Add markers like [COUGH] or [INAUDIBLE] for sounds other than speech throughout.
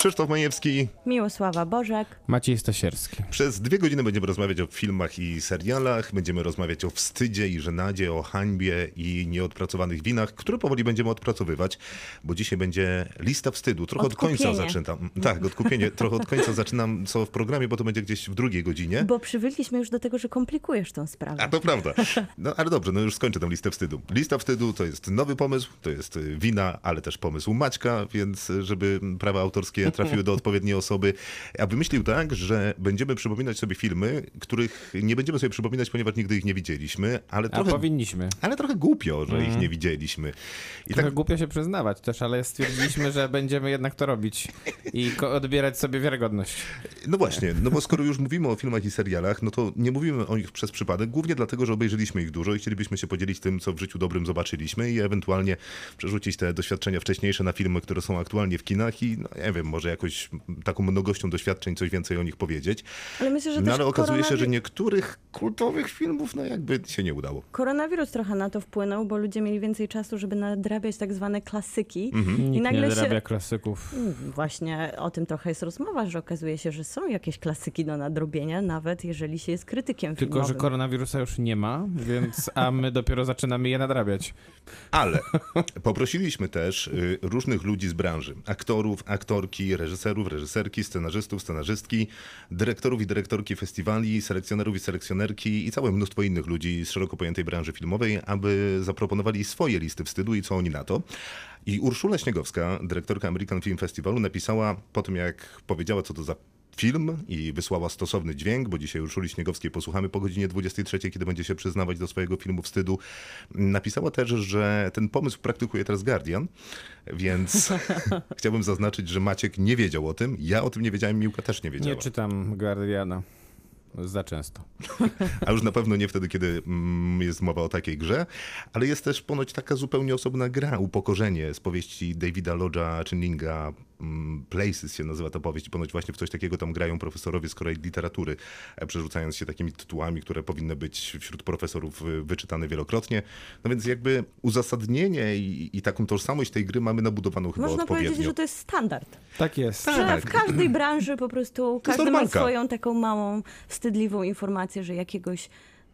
Krzysztof Majewski. Miłosława Bożek. Maciej Stasierski. Przez dwie godziny będziemy rozmawiać o filmach i serialach, będziemy rozmawiać o wstydzie i żenadzie, o hańbie i nieodpracowanych winach, które powoli będziemy odpracowywać, bo dzisiaj będzie lista wstydu. Trochę od końca Odkupienie. zaczynam. Tak, odkupienie. Trochę od końca zaczynam co w programie, bo to będzie gdzieś w drugiej godzinie. Bo przywykliśmy już do tego, że komplikujesz tą sprawę. A to prawda. No ale dobrze, no już skończę tę listę wstydu. Lista wstydu to jest nowy pomysł, to jest wina, ale też pomysł Maćka, więc żeby prawa autorskie trafiły do odpowiedniej osoby. A wymyślił tak, że będziemy przypominać sobie filmy, których nie będziemy sobie przypominać, ponieważ nigdy ich nie widzieliśmy, ale A trochę, powinniśmy. ale trochę głupio, że ich nie widzieliśmy. I Trochę tak głupio się przyznawać też, ale stwierdziliśmy, że będziemy jednak to robić i odbierać sobie wiarygodność. No właśnie, no bo skoro już mówimy o filmach i serialach, no to nie mówimy o nich przez przypadek, głównie dlatego, że obejrzeliśmy ich dużo i chcielibyśmy się podzielić tym, co w życiu dobrym zobaczyliśmy i ewentualnie przerzucić te doświadczenia wcześniejsze na filmy, które są aktualnie w kinach i, no nie wiem, może jakoś taką mnogością doświadczeń coś więcej o nich powiedzieć. Ale myślę, że No ale okazuje się, że niektórych kultowych filmów, no jakby się nie udało. Koronawirus trochę na to wpłynął, bo ludzie mieli więcej czasu, żeby nadrabiać tak zwane klasyki. Mhm. I Nikt nagle nie się... zarabia klasyków. Mm, Właśnie o tym trochę jest rozmowa, że okazuje się, że są jakieś klasyki do nadrobienia, nawet jeżeli się jest krytykiem Tylko, filmowym. że koronawirusa już nie ma, więc a my [LAUGHS] dopiero zaczynamy je nadrabiać. Ale poprosiliśmy też y, różnych ludzi z branży. Aktorów, aktorki, reżyserów, reżyserki, scenarzystów, scenarzystki, dyrektorów i dyrektorki festiwali, selekcjonerów i selekcjonerki i całe mnóstwo innych ludzi z szeroko pojętej branży filmowej, aby zaproponowali swoje listy wstydu i co oni na to. I Urszula Śniegowska, dyrektorka American Film Festivalu, napisała po tym, jak powiedziała, co to za film i wysłała stosowny dźwięk, bo dzisiaj Urszuli Śniegowskiej posłuchamy po godzinie 23, kiedy będzie się przyznawać do swojego filmu wstydu. Napisała też, że ten pomysł praktykuje teraz Guardian, więc [LAUGHS] chciałbym zaznaczyć, że Maciek nie wiedział o tym, ja o tym nie wiedziałem, Miłka też nie Nie wiedziała. czytam Guardiana. Za często. [LAUGHS] A już na pewno nie wtedy, kiedy mm, jest mowa o takiej grze, ale jest też ponoć taka zupełnie osobna gra, Upokorzenie z powieści Davida Lodge'a Chinninga, Places się nazywa ta powieść i ponoć właśnie w coś takiego tam grają profesorowie z kolei literatury, e, przerzucając się takimi tytułami, które powinny być wśród profesorów y, wyczytane wielokrotnie. No więc jakby uzasadnienie i, i taką tożsamość tej gry mamy nabudowaną chyba Można odpowiednio. powiedzieć, że to jest standard. Tak jest. Że Tak. w każdej branży po prostu każdy ma swoją taką małą, wstydliwą informację, że jakiegoś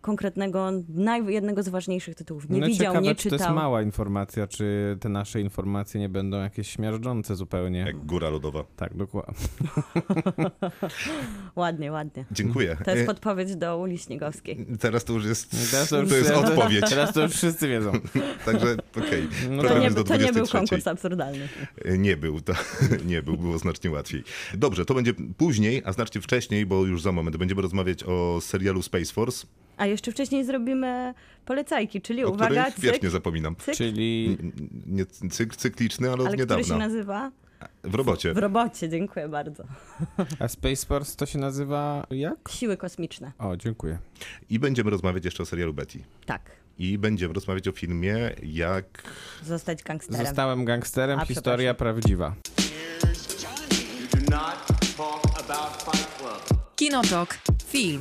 konkretnego, naj, jednego z ważniejszych tytułów nie no widział, ciekawe, nie czy to jest czytał. mała informacja, czy te nasze informacje nie będą jakieś śmierdzące zupełnie. Jak góra lodowa. Tak, dokładnie. [LAUGHS] Ładnie, ładnie. Dziękuję. To jest E, podpowiedź do Uli Śniegowskiej. Teraz to już jest, Teraz to już- jest odpowiedź. Teraz to już wszyscy wiedzą. [LAUGHS] Także okej. No To nie, to nie był 23. konkurs absurdalny. Nie był, to [LAUGHS] nie był, było znacznie łatwiej. Dobrze, to będzie później, a znacznie wcześniej, bo już za moment będziemy rozmawiać o serialu Space Force, A jeszcze wcześniej zrobimy polecajki, czyli o uwaga, których cyk, wiecznie zapominam. cyk, Czyli Nie cykl cykliczny, ale od ale który się niedawna. nazywa? W robocie. W robocie, dziękuję bardzo. a Space Force to się nazywa jak? Siły kosmiczne, O, dziękuję. I będziemy rozmawiać jeszcze o serialu Betty. tak. I będziemy rozmawiać o filmie jak... Zostać gangsterem. Zostałem gangsterem, A, historia prawdziwa. Kinotok. Film.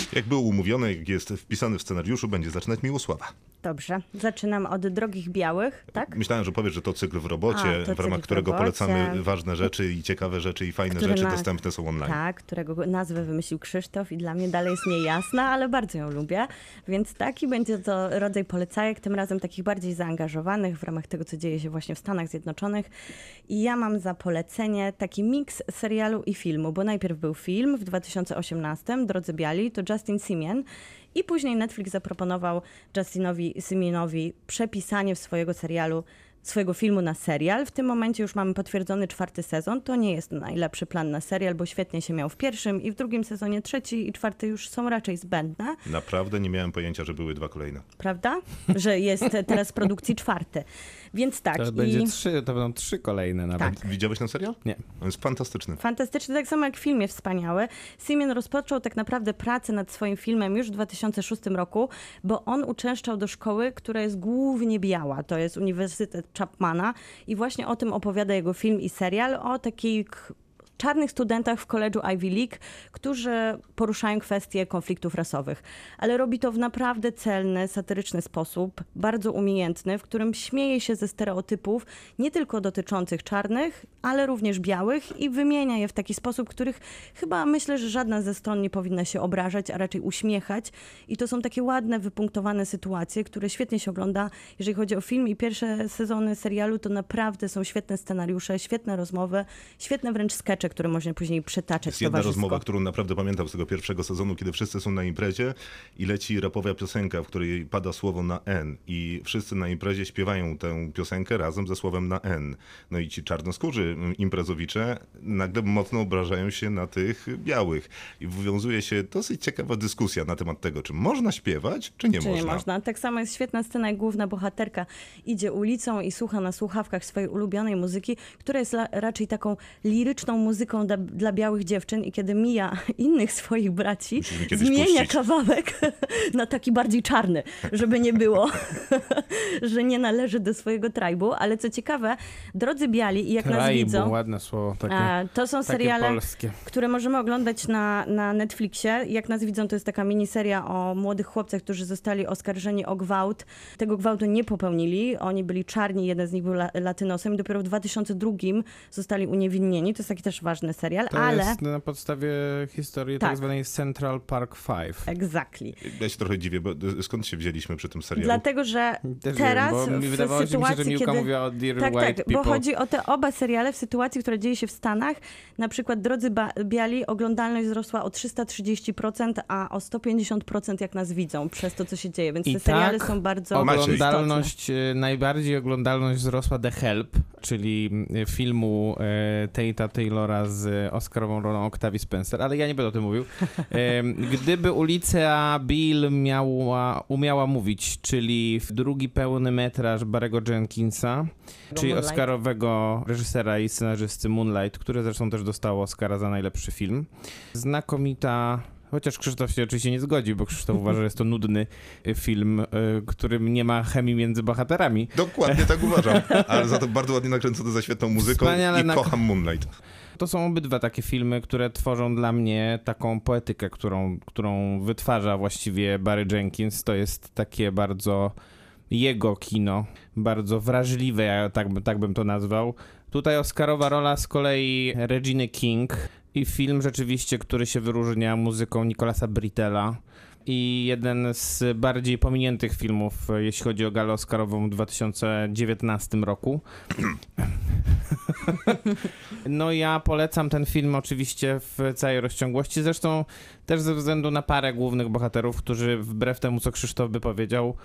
Jak było umówione, jak jest wpisany w scenariuszu, będzie zaczynać Miłosława. Dobrze, zaczynam od Drogich Białych, tak? Myślałem, że powiesz, że to cykl w robocie, A, w ramach którego robocie. polecamy ważne rzeczy i ciekawe rzeczy i fajne Który rzeczy dostępne są online. Tak, którego nazwę wymyślił Krzysztof i dla mnie dalej jest niejasna, ale bardzo ją lubię. Więc taki będzie to rodzaj polecajek, tym razem takich bardziej zaangażowanych w ramach tego, co dzieje się właśnie w Stanach Zjednoczonych. I ja mam za polecenie taki miks serialu i filmu, bo najpierw był film w 2018, Drodzy Biali, to Justin Simien. I później Netflix zaproponował Justinowi Simionowi przepisanie swojego serialu swojego filmu na serial. W tym momencie już mamy potwierdzony czwarty sezon. To nie jest najlepszy plan na serial, bo świetnie się miał w pierwszym i w drugim sezonie trzeci i czwarty już są raczej zbędne, Naprawdę nie miałem pojęcia, że były dwa kolejne. prawda? Że jest [LAUGHS] teraz w produkcji czwarty. Więc tak. To i... będzie trzy, to będą trzy kolejne nawet. Tak. Widziałeś ten serial? Nie. On jest fantastyczny. Fantastyczny, tak samo jak w filmie wspaniały. Simeon rozpoczął tak naprawdę pracę nad swoim filmem już w 2006 roku, bo on uczęszczał do szkoły, która jest głównie biała. To jest Uniwersytet Chapmana i właśnie o tym opowiada jego film i serial, o takiej k- czarnych studentach w koledżu Ivy League, którzy poruszają kwestie konfliktów rasowych. Ale robi to w naprawdę celny, satyryczny sposób, bardzo umiejętny, w którym śmieje się ze stereotypów nie tylko dotyczących czarnych, ale również białych i wymienia je w taki sposób, których chyba myślę, że żadna ze stron nie powinna się obrażać, a raczej uśmiechać. I to są takie ładne, wypunktowane sytuacje, które świetnie się ogląda. Jeżeli chodzi o film i pierwsze sezony serialu, to naprawdę są świetne scenariusze, świetne rozmowy, świetne wręcz skecze, które można później przetaczać Jest jedna rozmowa, którą naprawdę pamiętam z tego pierwszego sezonu, kiedy wszyscy są na imprezie i leci rapowa piosenka, w której pada słowo na N i wszyscy na imprezie śpiewają tę piosenkę razem ze słowem na N. No i ci czarnoskórzy mm, imprezowicze nagle mocno obrażają się na tych białych i wywiązuje się dosyć ciekawa dyskusja na temat tego, czy można śpiewać, czy nie Czy można. nie można? Tak samo jest świetna scena, jak główna bohaterka idzie ulicą i słucha na słuchawkach swojej ulubionej muzyki, która jest raczej taką liryczną muzyką dla, dla białych dziewczyn i kiedy mija [LAUGHS] innych swoich braci, zmienia puścić. kawałek [LAUGHS] na taki bardziej czarny, żeby nie było, [LAUGHS] że nie należy do swojego tribu, ale co ciekawe, drodzy biali i jak nas Traibu, widzą, ładne słowo, takie, to są seriale, polskie. które możemy oglądać na, na Netflixie. Jak nas widzą, to jest taka miniseria o młodych chłopcach, którzy zostali oskarżeni o gwałt. Tego gwałtu nie popełnili. Oni byli czarni, jeden z nich był la, latynosem i dopiero w 2002 zostali uniewinnieni. To jest taki też ważny serial, To ale... jest na podstawie historii Tak. tak zwanej Central Park Five. Exactly. Ja się trochę dziwię, bo skąd się wzięliśmy przy tym serialu? Dlatego, że Też teraz wiem, bo mi w wydawało się, że Miłka kiedy... mówiła o Dear Tak, White tak, People. bo chodzi o te oba seriale w sytuacji, która dzieje się w Stanach. Na przykład Drodzy ba- Biali oglądalność wzrosła o 330%, a o 150% jak nas widzą przez to, co się dzieje. Więc I te seriale tak są bardzo. Oglądalność, e, najbardziej oglądalność wzrosła The Help, czyli mm, filmu e, Tate'a Taylora z Oscarową rolą Octavii Spencer, ale ja nie będę o tym mówił. [LAUGHS] Gdyby ulica Bill miała, umiała mówić, czyli w drugi pełny metraż Barego Jenkinsa, czyli Moonlight. Oscarowego reżysera i scenarzysty Moonlight, który zresztą też dostał Oscara za najlepszy film. Znakomita Chociaż Krzysztof się oczywiście nie zgodzi, bo Krzysztof uważa, że jest to nudny y, film, y, którym nie ma chemii między bohaterami. Dokładnie tak uważam, [LAUGHS] ale za to bardzo ładnie nakręcony za świetną muzyką Wspaniale i kocham Moonlight. To są obydwa takie filmy, które tworzą dla mnie taką poetykę, którą, którą wytwarza właściwie Barry Jenkins. To jest takie bardzo jego kino, bardzo wrażliwe, ja tak, tak bym to nazwał. Tutaj Oscarowa rola z kolei Reginy King i film rzeczywiście, który się wyróżnia muzyką Nicolasa Brittela. I jeden z bardziej pominiętych filmów, jeśli chodzi o galę Oscarową w 2019 roku. [CLEARS THROAT] No ja polecam ten film oczywiście w całej rozciągłości, zresztą też ze względu na parę głównych bohaterów, którzy wbrew temu, co Krzysztof by powiedział,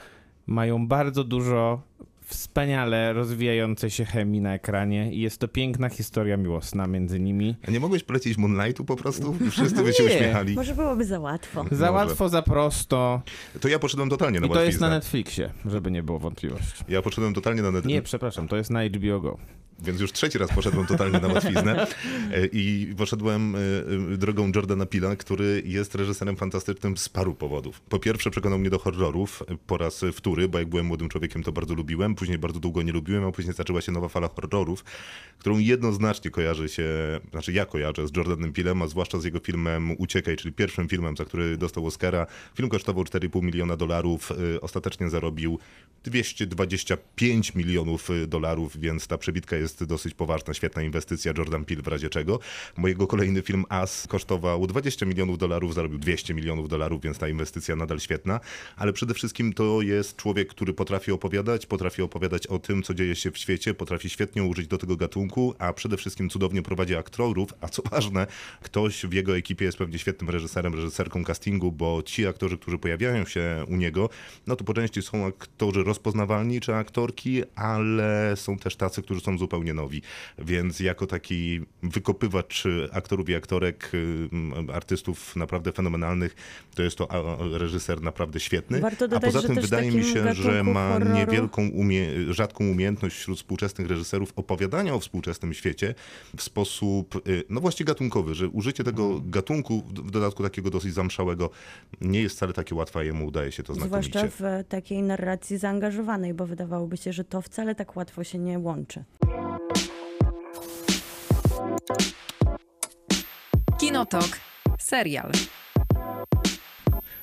mają bardzo dużo wspaniale rozwijającej się chemii na ekranie i jest to piękna historia miłosna między nimi. A nie mogłeś polecić Moonlightu po prostu? I [LAUGHS] wszyscy by się Nie. uśmiechali. Może byłoby za łatwo. Za Może. łatwo, za prosto To ja poszedłem totalnie na i to jest na. Netflixie, żeby nie było wątpliwości. Ja poszedłem totalnie na Nie, Netflix, przepraszam, to jest na HBO Go. więc już trzeci raz poszedłem totalnie na łatwiznę [LAUGHS] E, i poszedłem e, e, drogą Jordana Pila, który jest reżyserem fantastycznym z paru powodów. Po pierwsze przekonał mnie do horrorów po raz wtóry, bo jak byłem młodym człowiekiem to bardzo lubiłem, później bardzo długo nie lubiłem, a później zaczęła się nowa fala horrorów, którą jednoznacznie kojarzy się, znaczy ja kojarzę z Jordanem Pilem, a zwłaszcza z jego filmem Uciekaj, czyli pierwszym filmem, za który dostał Oscara. Film kosztował 4,5 miliona dolarów, y, ostatecznie zarobił 225 milionów y, dolarów, więc ta przebitka jest dosyć poważna, świetna inwestycja, Jordan Peele w razie czego. Mojego kolejny film As kosztował 20 milionów dolarów, zarobił 200 milionów dolarów, więc ta inwestycja nadal świetna, ale przede wszystkim to jest człowiek, który potrafi opowiadać, potrafi opowiadać o tym, co dzieje się w świecie, potrafi świetnie użyć do tego gatunku, a przede wszystkim cudownie prowadzi aktorów, a co ważne, ktoś w jego ekipie jest pewnie świetnym reżyserem, reżyserką castingu, bo ci aktorzy, którzy pojawiają się u niego, no to po części są aktorzy rozpoznawalni czy aktorki, ale są też tacy, którzy są zupełnie nowi, więc jako taki wykopywacz aktorów i aktorek, ym, artystów naprawdę fenomenalnych, to jest to a, reżyser naprawdę świetny, Warto a dodać, poza że tym wydaje mi się, że ma horroru- niewielką, umie, rzadką umiejętność wśród współczesnych reżyserów opowiadania o współczesnym świecie w sposób, y, no właśnie gatunkowy, że użycie tego Mhm. gatunku, w dodatku takiego dosyć zamszałego, nie jest wcale takie łatwe, a jemu udaje się to znakomicie. Zwłaszcza w takiej narracji zaangażowanej, bo wydawałoby się, że to wcale tak łatwo się nie łączy. Kinotok. Serial.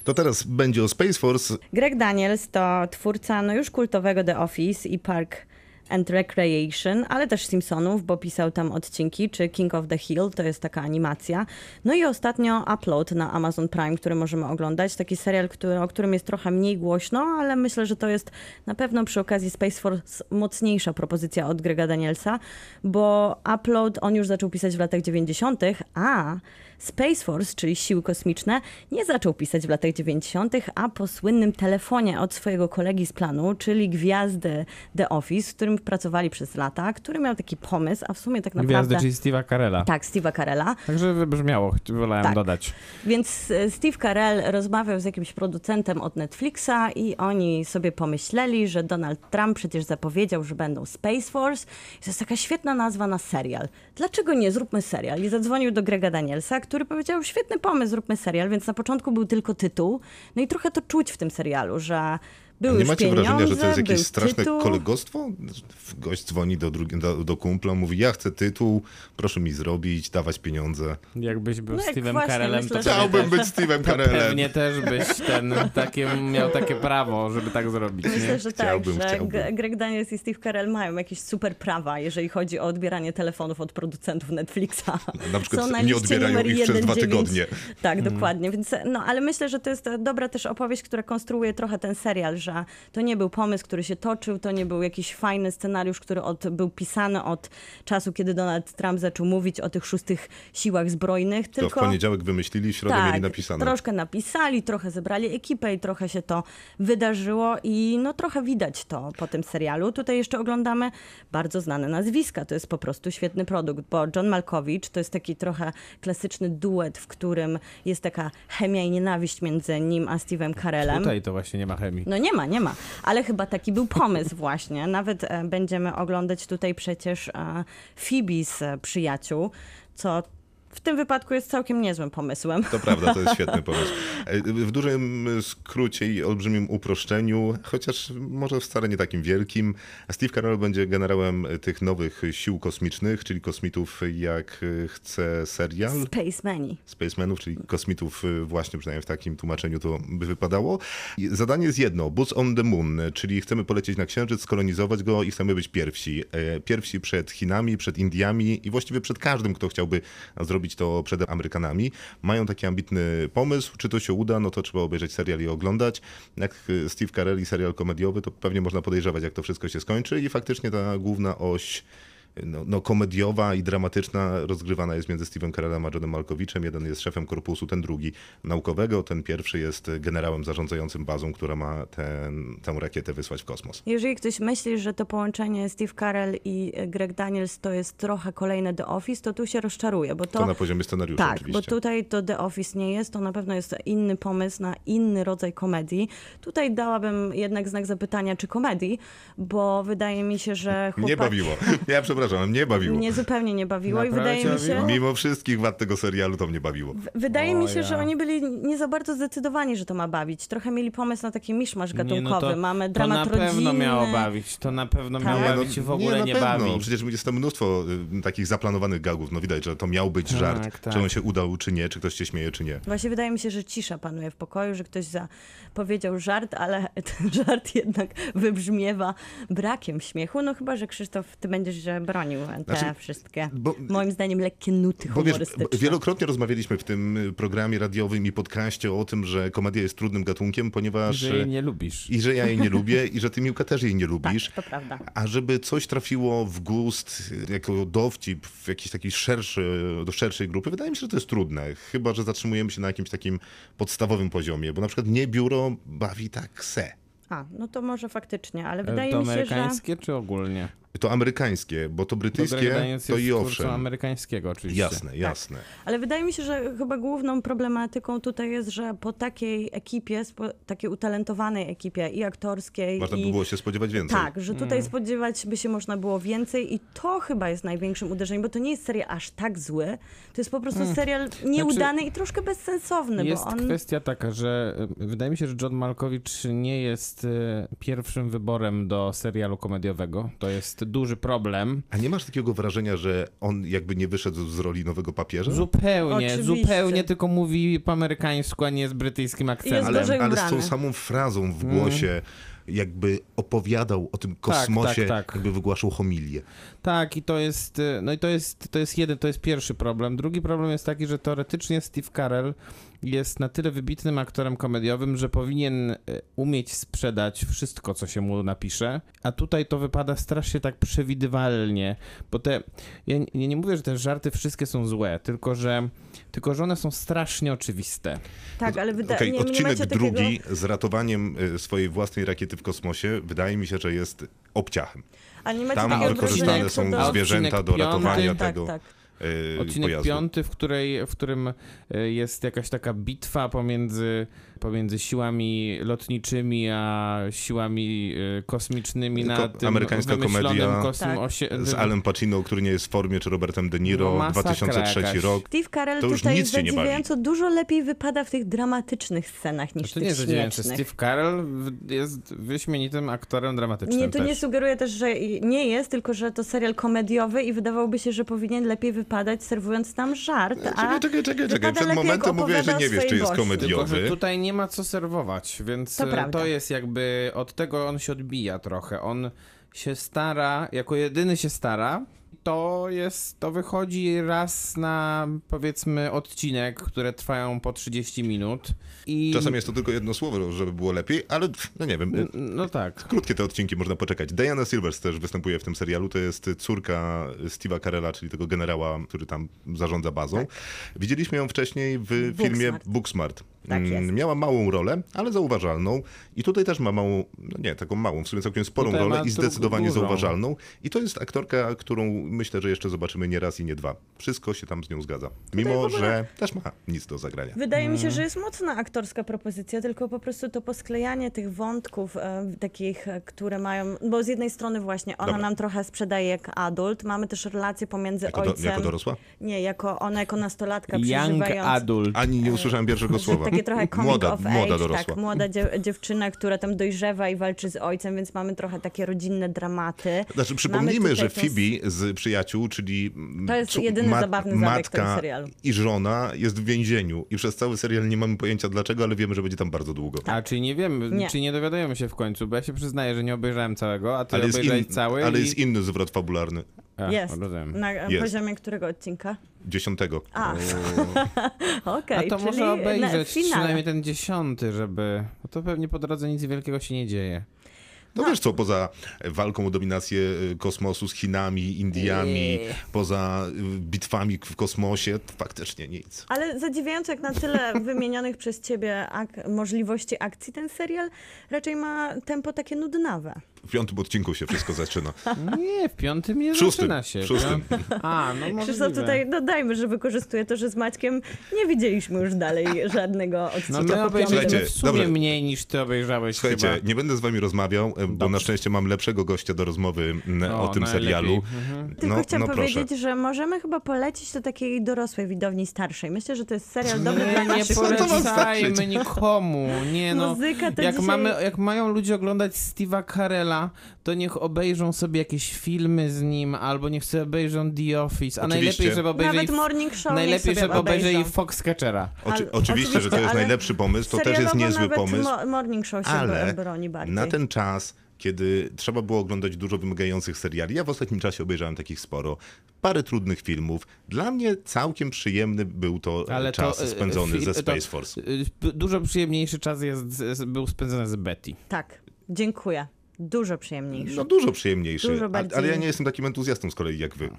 To teraz będzie o Space Force. Greg Daniels to twórca no już kultowego The Office i Park and Recreation, ale też Simpsonów, bo pisał tam odcinki, czy King of the Hill, to jest taka animacja. No i ostatnio Upload na Amazon Prime, który możemy oglądać. Taki serial, który, o którym jest trochę mniej głośno, ale myślę, że to jest na pewno przy okazji Space Force mocniejsza propozycja od Grega Danielsa, bo Upload on już zaczął pisać w latach 90., a Space Force, czyli siły kosmiczne, nie zaczął pisać w latach 90., a po słynnym telefonie od swojego kolegi z planu, czyli gwiazdy The Office, w którym pracowali przez lata, który miał taki pomysł, a w sumie tak naprawdę... Gwiazdy, czyli Steve'a Carella. Tak, Steve'a Carella. Także wybrzmiało, wolałem Tak. dodać. Więc e, Steve Carell rozmawiał z jakimś producentem od Netflixa i oni sobie pomyśleli, że Donald Trump przecież zapowiedział, że będą Space Force. To jest taka świetna nazwa na serial. Dlaczego nie? Zróbmy serial. I zadzwonił do Grega Danielsa, który powiedział, świetny pomysł, zróbmy serial. Więc na początku był tylko tytuł. No i trochę to czuć w tym serialu, że były Nie macie pieniądze, wrażenia, że to jest jakieś straszne tytuł. kolegostwo? Gość dzwoni do, drugi, do, do kumpla, mówi, ja chcę tytuł, proszę mi zrobić, dawać pieniądze. Jakbyś był No Steve'em Carellem, to że- Chciałbym być Steve'em Carellem. pewnie też byś ten, takie, miał takie prawo, żeby tak zrobić. Myślę, Nie? że tak, Chciałbym, że chciałbym. G- Greg Daniels i Steve Carell mają jakieś super prawa, jeżeli chodzi o odbieranie telefonów od producentów Netflixa. Na przykład Są na nie odbierają ich przez dwa 1,9. tygodnie. Tak, Mhm. dokładnie. Więc, no, ale myślę, że to jest dobra też opowieść, która konstruuje trochę ten serial, że to nie był pomysł, który się toczył, to nie był jakiś fajny scenariusz, który od, był pisany od czasu, kiedy Donald Trump zaczął mówić o tych szóstych siłach zbrojnych, To w tylko... poniedziałek wymyślili, w środę Tak, mieli napisane. troszkę napisali, trochę zebrali ekipę i trochę się to wydarzyło i no trochę widać to po tym serialu. Tutaj jeszcze oglądamy bardzo znane nazwiska, to jest po prostu świetny produkt, bo John Malkowicz to jest taki trochę klasyczny duet, w którym jest taka chemia i nienawiść między nim a Steve'em Carellem. Tutaj to właśnie nie ma chemii. No nie ma, nie ma. Ale chyba taki był pomysł właśnie. Nawet e, będziemy oglądać tutaj przecież Phoebe z e, Przyjaciół, co w tym wypadku jest całkiem niezłym pomysłem. To prawda, to jest świetny [LAUGHS] pomysł. E, W dużym skrócie i olbrzymim uproszczeniu, chociaż może wcale nie takim wielkim, Steve Carell będzie generałem tych nowych sił kosmicznych, czyli kosmitów jak e, chce serial. Spacemani. Spacemanów, czyli kosmitów, właśnie przynajmniej w takim tłumaczeniu to by wypadało. Zadanie jest jedno, Boots on the Moon, czyli chcemy polecieć na Księżyc, skolonizować go i chcemy być pierwsi. E, Pierwsi przed Chinami, przed Indiami i właściwie przed każdym, kto chciałby zrobić to przed Amerykanami. Mają taki ambitny pomysł, czy to się uda, no to trzeba obejrzeć serial i oglądać. Jak y, Steve Carell i serial komediowy, to pewnie można podejrzewać, jak to wszystko się skończy i faktycznie ta główna oś no, no, komediowa i dramatyczna rozgrywana jest między Steve'em Carellem a Johnem Malkowiczem. Jeden jest szefem korpusu, ten drugi naukowego, ten pierwszy jest generałem zarządzającym bazą, która ma ten, tę rakietę wysłać w kosmos. Jeżeli ktoś myśli, że to połączenie Steve Carell i e, Greg Daniels to jest trochę kolejne The Office, to tu się rozczaruje, bo to... To na poziomie scenariusza Tak, oczywiście. bo tutaj to The Office nie jest, to na pewno jest inny pomysł na inny rodzaj komedii. Tutaj dałabym jednak znak zapytania, czy komedii, bo wydaje mi się, że [LAUGHS] chłopak... Mnie bawiło. Ja przepraszam, mnie bawiło. Mnie zupełnie nie bawiło i Naprawdę wydaje mi się... bawiło? Mimo wszystkich wad tego serialu to mnie bawiło. Wydaje mi się, O że ja. oni byli nie za bardzo zdecydowani, że to ma bawić. Trochę mieli pomysł na taki miszmasz gatunkowy. Nie, no to, Mamy to dramat na pewno rodzinny. miało bawić. To na pewno miało Tak. bawić i w ogóle nie, pewno. bawi. Przecież jest tam mnóstwo y, takich zaplanowanych gagów. No widać, że to miał być Tak, żart. tak. Czy on się udał, czy nie, czy ktoś się śmieje, czy nie. Właśnie wydaje mi się, że cisza panuje w pokoju, że ktoś za... powiedział żart, ale [LAUGHS] ten żart jednak wybrzmiewa brakiem śmiechu. No chyba, że Krzysztof, ty będziesz że bronił te Znaczy, wszystkie, bo- moim zdaniem, lekkie nuty Bo wiesz, humorystyczne. bo wielokrotnie rozmawialiśmy w tym y, programie radiowym i podcaście o tym, że komedia jest trudnym gatunkiem, ponieważ... Że jej nie lubisz. I że ja jej nie lubię i że ty, Miłka, też jej nie [LAUGHS] lubisz. Tak, to prawda. A żeby coś trafiło w gust, y, jako dowcip w jakiejś takiej szerszy, do szerszej grupy, wydaje mi się, że to jest trudne. Chyba, że zatrzymujemy się na jakimś takim podstawowym poziomie, bo na przykład mnie biuro bawi tak se. A, no to może faktycznie, ale E, wydaje to mi się, że... amerykańskie czy ogólnie? To amerykańskie, bo to brytyjskie to i owszem. amerykańskiego oczywiście. Jasne, jasne. Ale wydaje mi się, że chyba główną problematyką tutaj jest, że po takiej ekipie, spo, takiej utalentowanej ekipie i aktorskiej, Można i by było się spodziewać więcej. Tak, że tutaj spodziewać by się można było więcej i to chyba jest największym uderzeniem, bo to nie jest serial aż tak zły, to jest po prostu serial nieudany i troszkę bezsensowny, Znaczy, Jest bo on... kwestia taka, że y, wydaje mi się, że John Malkowicz nie jest y, pierwszym wyborem do serialu komediowego. To jest jest duży problem. A nie masz takiego wrażenia, że on jakby nie wyszedł z roli nowego papieża? Zupełnie, Oczywiście. zupełnie tylko mówi po amerykańsku, a nie z brytyjskim akcentem. ale, ale z tą samą frazą w głosie jakby opowiadał o tym kosmosie, tak, tak. jakby wygłaszał homilię. Tak, i to jest, no i to jest, to jest jeden, to jest pierwszy problem. Drugi problem jest taki, że teoretycznie Steve Carell jest na tyle wybitnym aktorem komediowym, że powinien y, umieć sprzedać wszystko, co się mu napisze, a tutaj to wypada strasznie tak przewidywalnie, bo te, ja, nie- nie mówię, że te żarty wszystkie są złe, tylko że, tylko że one są strasznie oczywiste. Tak, ale wydaje Okej, nie, nie odcinek takiego... drugi z ratowaniem y, swojej własnej rakiety w kosmosie wydaje mi się, że jest obciachem. Ale nie macie Tam takiego wykorzystane są do... A zwierzęta do piąty? ratowania tak, tego tak. y, Odcinek pojazdu. piąty, w, której, w którym y, jest jakaś taka bitwa pomiędzy, pomiędzy siłami lotniczymi a siłami y, kosmicznymi na Ko- tym amerykańska komedia Tak. osie- Z Alem Pacino, który nie jest w formie, czy Robertem De Niro, No, masakra 2003 jakaś. rok. Steve Carell To już tutaj nic nie zadziwiająco dużo lepiej wypada w tych dramatycznych scenach niż To w nie tych jest zadziwiające. śmiesznych. Steve Carell jest wyśmienitym aktorem dramatycznym Nie, to też. nie sugeruje też, że nie jest, tylko że to serial komediowy i wydawałoby się, że powinien lepiej wypadać, serwując tam żart, a Czekaj, czekaj, czekaj, czekaj. Przed momentem mówiłeś, że nie wiesz, czy jest komediowy. Tylko, że tutaj nie ma co serwować, więc To to, prawda. to jest jakby, od tego on się odbija trochę. On się stara, jako jedyny się stara, to jest, to wychodzi raz na powiedzmy odcinek, które trwają po 30 minut i... Czasem jest to tylko jedno słowo, żeby było lepiej, ale no nie wiem. No tak. Krótkie te odcinki, można poczekać. Diana Silvers też występuje w tym serialu. To jest córka Steve'a Carella, czyli tego generała, który tam zarządza bazą. Widzieliśmy ją wcześniej w filmie Booksmart. Tak Mm, jest. Miała małą rolę, ale zauważalną. I tutaj też ma małą, no nie, taką małą, w sumie całkiem sporą Tutaj rolę i zdecydowanie dużą. zauważalną. I to jest aktorka, którą myślę, że jeszcze zobaczymy nie raz i nie dwa. Wszystko się tam z nią zgadza. Mimo, ogóle- że też ma nic do zagrania. Wydaje mi się, Mm. że jest mocna aktorska propozycja, tylko po prostu to posklejanie tych wątków e, takich, e, które mają, bo z jednej strony właśnie ona Dobra. nam trochę sprzedaje jak adult, mamy też relacje pomiędzy Jako, do, ojcem... jako dorosła? Nie, jako ona jako nastolatka Young przeżywając... adult. Ani nie usłyszałem pierwszego słowa. Takie trochę comic Młoda, of młoda age, dorosła. tak, młoda dziew- dziewczyna, która tam dojrzewa i walczy z ojcem, więc mamy trochę takie rodzinne dramaty. Znaczy, przypomnijmy, że Phoebe z przyjaciół, czyli To jest jedyny zabawny zabieg tego matka i żona jest w więzieniu i przez cały serial nie mamy pojęcia dlaczego, ale wiemy, że będzie tam bardzo długo. A czyli nie wiemy, Nie. czy nie dowiadujemy się w końcu, bo ja się przyznaję, że nie obejrzałem całego, a ty Ale obejrzałeś in, cały ale i... jest inny zwrot fabularny. A, Jest. rozumiem. Na Jest. poziomie którego odcinka? Dziesiątego. A, [LAUGHS] okej, A to czyli może na obejrzeć finale. przynajmniej ten dziesiąty, żeby... Bo to pewnie po drodze nic wielkiego się nie dzieje. No wiesz co, poza walką o dominację y, kosmosu z Chinami, Indiami, Nie. poza y, bitwami w kosmosie, to faktycznie nic. Ale zadziwiająco jak na tyle [LAUGHS] wymienionych przez ciebie ak- możliwości akcji ten serial raczej ma tempo takie nudnawe. W piątym odcinku się wszystko zaczyna. Nie, w piątym nie W szóstym, zaczyna się. w szóstym. A, no [LAUGHS] Krzysztof tutaj dodajmy, że wykorzystuje to, że z Maćkiem nie widzieliśmy już dalej [LAUGHS] żadnego odcinka No my obejrzeliśmy Słuchajcie, w sumie dobrze. mniej niż ty obejrzałeś Słuchajcie, chyba. nie będę z wami rozmawiał, e, bo Dobrze. na szczęście mam lepszego gościa do rozmowy m, o, O, tym najlepiej. serialu. Mhm. Tylko No, chciałam no proszę. powiedzieć, że możemy chyba polecić to takiej dorosłej widowni starszej. Myślę, że to jest serial dobry dla Nie, nie ma rodziców. znaczyć? polecajmy nikomu. Nie no. Muzyka to Jak, dzisiaj... mamy, jak mają ludzie oglądać Steve'a Carella, to niech obejrzą sobie jakieś filmy z nim, albo niech sobie obejrzą The Office, a Oczywiście. najlepiej, żeby obejrzeli, Nawet Morning Show najlepiej, żeby obejrzeli. Foxcatchera. Oczy, oczywiście, że to jest najlepszy pomysł, to też jest niezły nawet pomysł, Mo- morning Show się ale broni bardziej. na ten czas, kiedy trzeba było oglądać dużo wymagających seriali, ja w ostatnim czasie obejrzałem takich sporo, parę trudnych filmów. Dla mnie całkiem przyjemny był to Ale czas to, e, spędzony fi- ze to- Space Force. Y, Dużo przyjemniejszy czas jest, był spędzony z Betty. Tak, dziękuję. Dużo przyjemniejszy. No dużo przyjemniejszy, Dużo bardziej- ale ja nie jestem takim entuzjastą z kolei jak wy.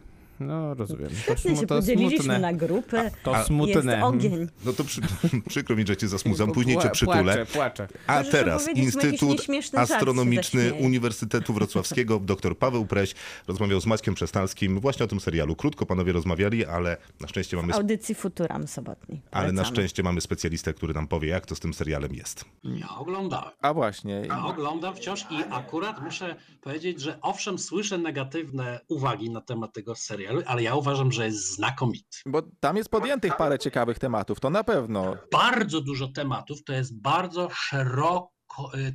No, rozumiem. To, Chętnie smu- się to podzieliliśmy smutne. na grupy. To Jest smutne. ogień. No to przy, [LAUGHS] przykro mi, że cię zasmucam, później cię przytulę. Płaczę, płaczę. A Możesz teraz Instytut Astronomiczny. Uniwersytetu Wrocławskiego, [LAUGHS] dr Paweł Preś rozmawiał z Maćkiem Przestalskim właśnie o tym serialu. Krótko panowie rozmawiali, ale na szczęście mamy, Audycji Futuram sobotni. ale na szczęście mamy specjalistę, który nam powie, jak to z tym serialem jest. Nie oglądałem. A właśnie. A oglądam wciąż i akurat muszę powiedzieć, że owszem, słyszę negatywne uwagi na temat tego serialu, ale ja uważam, że jest znakomity. Bo tam jest podjętych parę ciekawych tematów, to na pewno. Bardzo dużo tematów, to jest bardzo y,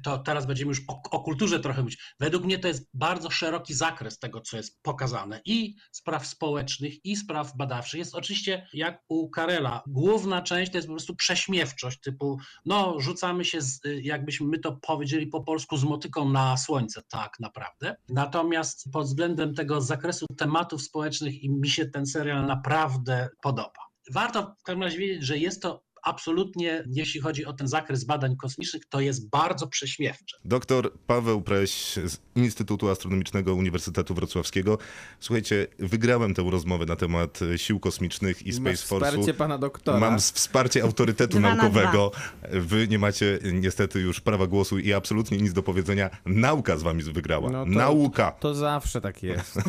to teraz będziemy już o, o kulturze trochę mówić. Według mnie to jest bardzo szeroki zakres tego, co jest pokazane i spraw społecznych, i spraw badawczych. Jest oczywiście, jak u Karela, główna część to jest po prostu prześmiewczość, typu no rzucamy się, z, y, jakbyśmy my to powiedzieli po polsku, z motyką na słońce, tak naprawdę. Natomiast pod względem tego zakresu tematów społecznych i mi się ten serial naprawdę podoba. Warto w każdym razie wiedzieć, że jest to absolutnie, jeśli chodzi o ten zakres badań kosmicznych, to jest bardzo prześmiewcze. Doktor Paweł Preś z Instytutu Astronomicznego Uniwersytetu Wrocławskiego. Słuchajcie, wygrałem tę rozmowę na temat e, sił kosmicznych i Space Masz wsparcie Force'u. pana doktora. Mam wsparcie autorytetu na naukowego. Wy nie macie e, niestety już prawa głosu i absolutnie nic do powiedzenia. Nauka z wami wygrała. No to- Nauka. To zawsze tak jest. [LAUGHS]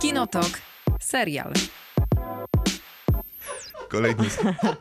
Kinotok. Serial. Kolejny, ko-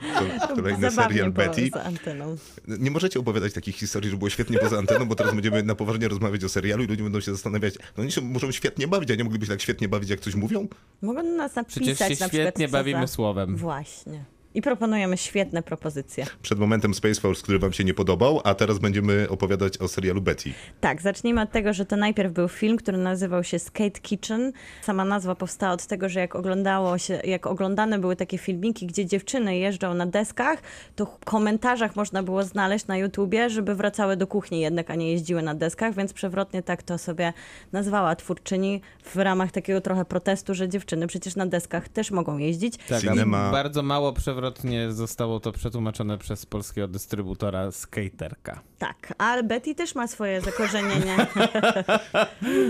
[LAUGHS] kolejny serial Betty. za anteną. Nie możecie opowiadać takich historii, że było świetnie poza anteną, bo teraz będziemy na poważnie rozmawiać o serialu i ludzie będą się zastanawiać, no oni się muszą świetnie bawić, a nie mogliby się tak świetnie bawić, jak coś mówią? Mogą nas napisać Przecież się na przykład, świetnie bawimy za... słowem. Właśnie. I proponujemy świetne propozycje. Przed momentem Space Force, który wam się nie podobał, a teraz będziemy opowiadać o serialu Betty. Tak, zacznijmy od tego, że to najpierw był film, który nazywał się Skate Kitchen. Sama nazwa powstała od tego, że jak oglądało się, jak oglądane były takie filmiki, gdzie dziewczyny jeżdżą na deskach, to w komentarzach można było znaleźć na YouTubie, żeby wracały do kuchni jednak, a nie jeździły na deskach, więc przewrotnie tak to sobie nazwała twórczyni w ramach takiego trochę protestu, że dziewczyny przecież na deskach też mogą jeździć. Tak, Cinema- ale bardzo mało przewrotnie zostało to przetłumaczone przez polskiego dystrybutora skaterka. Tak, ale Betty też ma swoje zakorzenienie. [LAUGHS]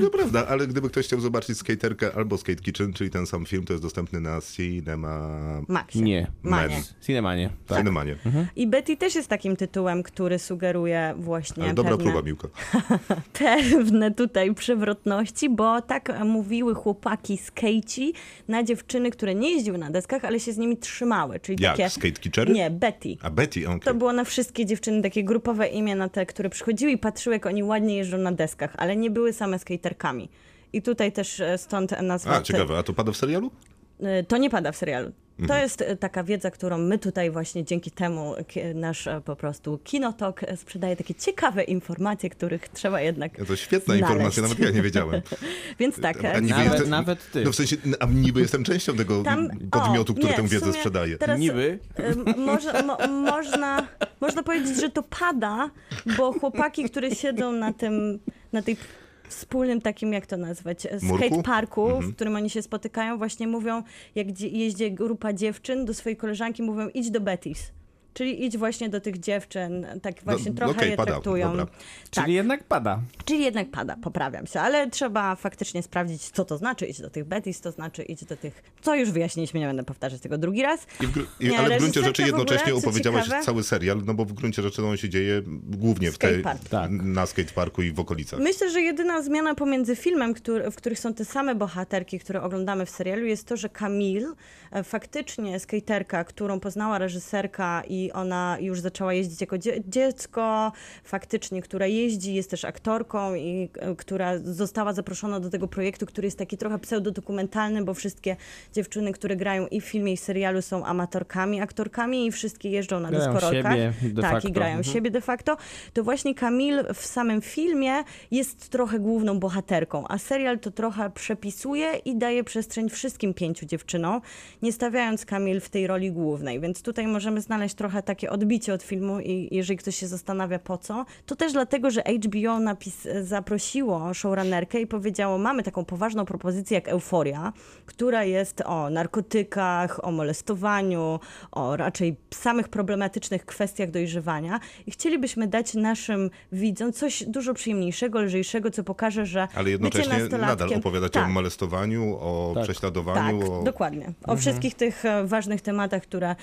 No prawda, ale gdyby ktoś chciał zobaczyć Skaterkę albo Skate Kitchen, czyli ten sam film, to jest dostępny na Cinema... Maxie. Nie. Manie. Cinemanie. Tak. Cinemanie. I Betty też jest takim tytułem, który sugeruje właśnie Ale dobra pewne, próba, Miłka. [LAUGHS] pewne tutaj przewrotności, bo tak mówiły chłopaki skejci na dziewczyny, które nie jeździły na deskach, ale się z nimi trzymały. Czyli Jak? takie... Skate Kitchery? Nie, Betty. A Betty, okej. To było na wszystkie dziewczyny takie grupowe imię na te, które przychodziły i patrzyły, jak oni ładnie jeżdżą na deskach, ale nie były same skaterkami. I tutaj też e, stąd nazwa. A, ciekawe, a to pada w serialu? Y, To nie pada w serialu. To Mhm. jest y, taka wiedza, którą my tutaj właśnie dzięki temu nasz e, po prostu kinotok e, sprzedaje takie ciekawe informacje, których trzeba jednak To świetna znaleźć. informacja, nawet ja nie wiedziałem. [LAUGHS] Więc tak, e, A niby Nawet- jestem- nawet ty. No w sensie, a niby jestem częścią tego tam podmiotu, o, który nie, tę wiedzę sprzedaje. Teraz, Niby. y, Może, mo, można, można powiedzieć, że to pada, bo chłopaki, które siedzą na tym, na tej wspólnym takim, jak to nazwać, e, Murku? skateparku, Mhm. w którym oni się spotykają, właśnie mówią, jak jeździ grupa dziewczyn do swojej koleżanki, mówią idź do Betis. Czyli idź właśnie do tych dziewczyn, tak właśnie No, trochę okej, je traktują. dobra. Tak. Czyli jednak pada. Czyli jednak pada, poprawiam się, ale trzeba faktycznie sprawdzić, co to znaczy iść do tych Betis, to znaczy iść do tych, co już wyjaśniliśmy, nie będę powtarzać tego drugi raz. I w gru- i, Nie, ale w gruncie rzeczy jednocześnie opowiedziałaś ciekawe- cały serial, no bo w gruncie rzeczy on się dzieje głównie w tej. Tak. na skateparku i w okolicach. Myślę, że jedyna zmiana pomiędzy filmem, który, w których są te same bohaterki, które oglądamy w serialu, jest to, że Camille, e, faktycznie skaterka, którą poznała reżyserka i ona już zaczęła jeździć jako dzie- dziecko, faktycznie, która jeździ, jest też aktorką i e, która została zaproszona do tego projektu, który jest taki trochę pseudodokumentalny, bo wszystkie dziewczyny, które grają i w filmie, i w serialu są amatorkami, aktorkami i wszystkie jeżdżą na Grają siebie de tak, facto. i grają Mhm. siebie de facto, to właśnie Camille w samym filmie jest trochę główną bohaterką, a serial to trochę przepisuje i daje przestrzeń wszystkim pięciu dziewczynom, nie stawiając Camille w tej roli głównej. Więc tutaj możemy znaleźć trochę takie odbicie od filmu i jeżeli ktoś się zastanawia po co, to też dlatego, że HBO napis zaprosiło showrunnerkę i powiedziało, mamy taką poważną propozycję jak Euforia, która jest o narkotykach, o molestowaniu, o raczej samych problematycznych kwestiach dojrzewania i chcielibyśmy dać naszym widzom coś dużo przyjemniejszego, lżejszego, co pokaże, że Ale jednocześnie nadal opowiadacie tak, o molestowaniu, o Tak. prześladowaniu, tak, o... dokładnie. O wszystkich tych e, ważnych tematach, które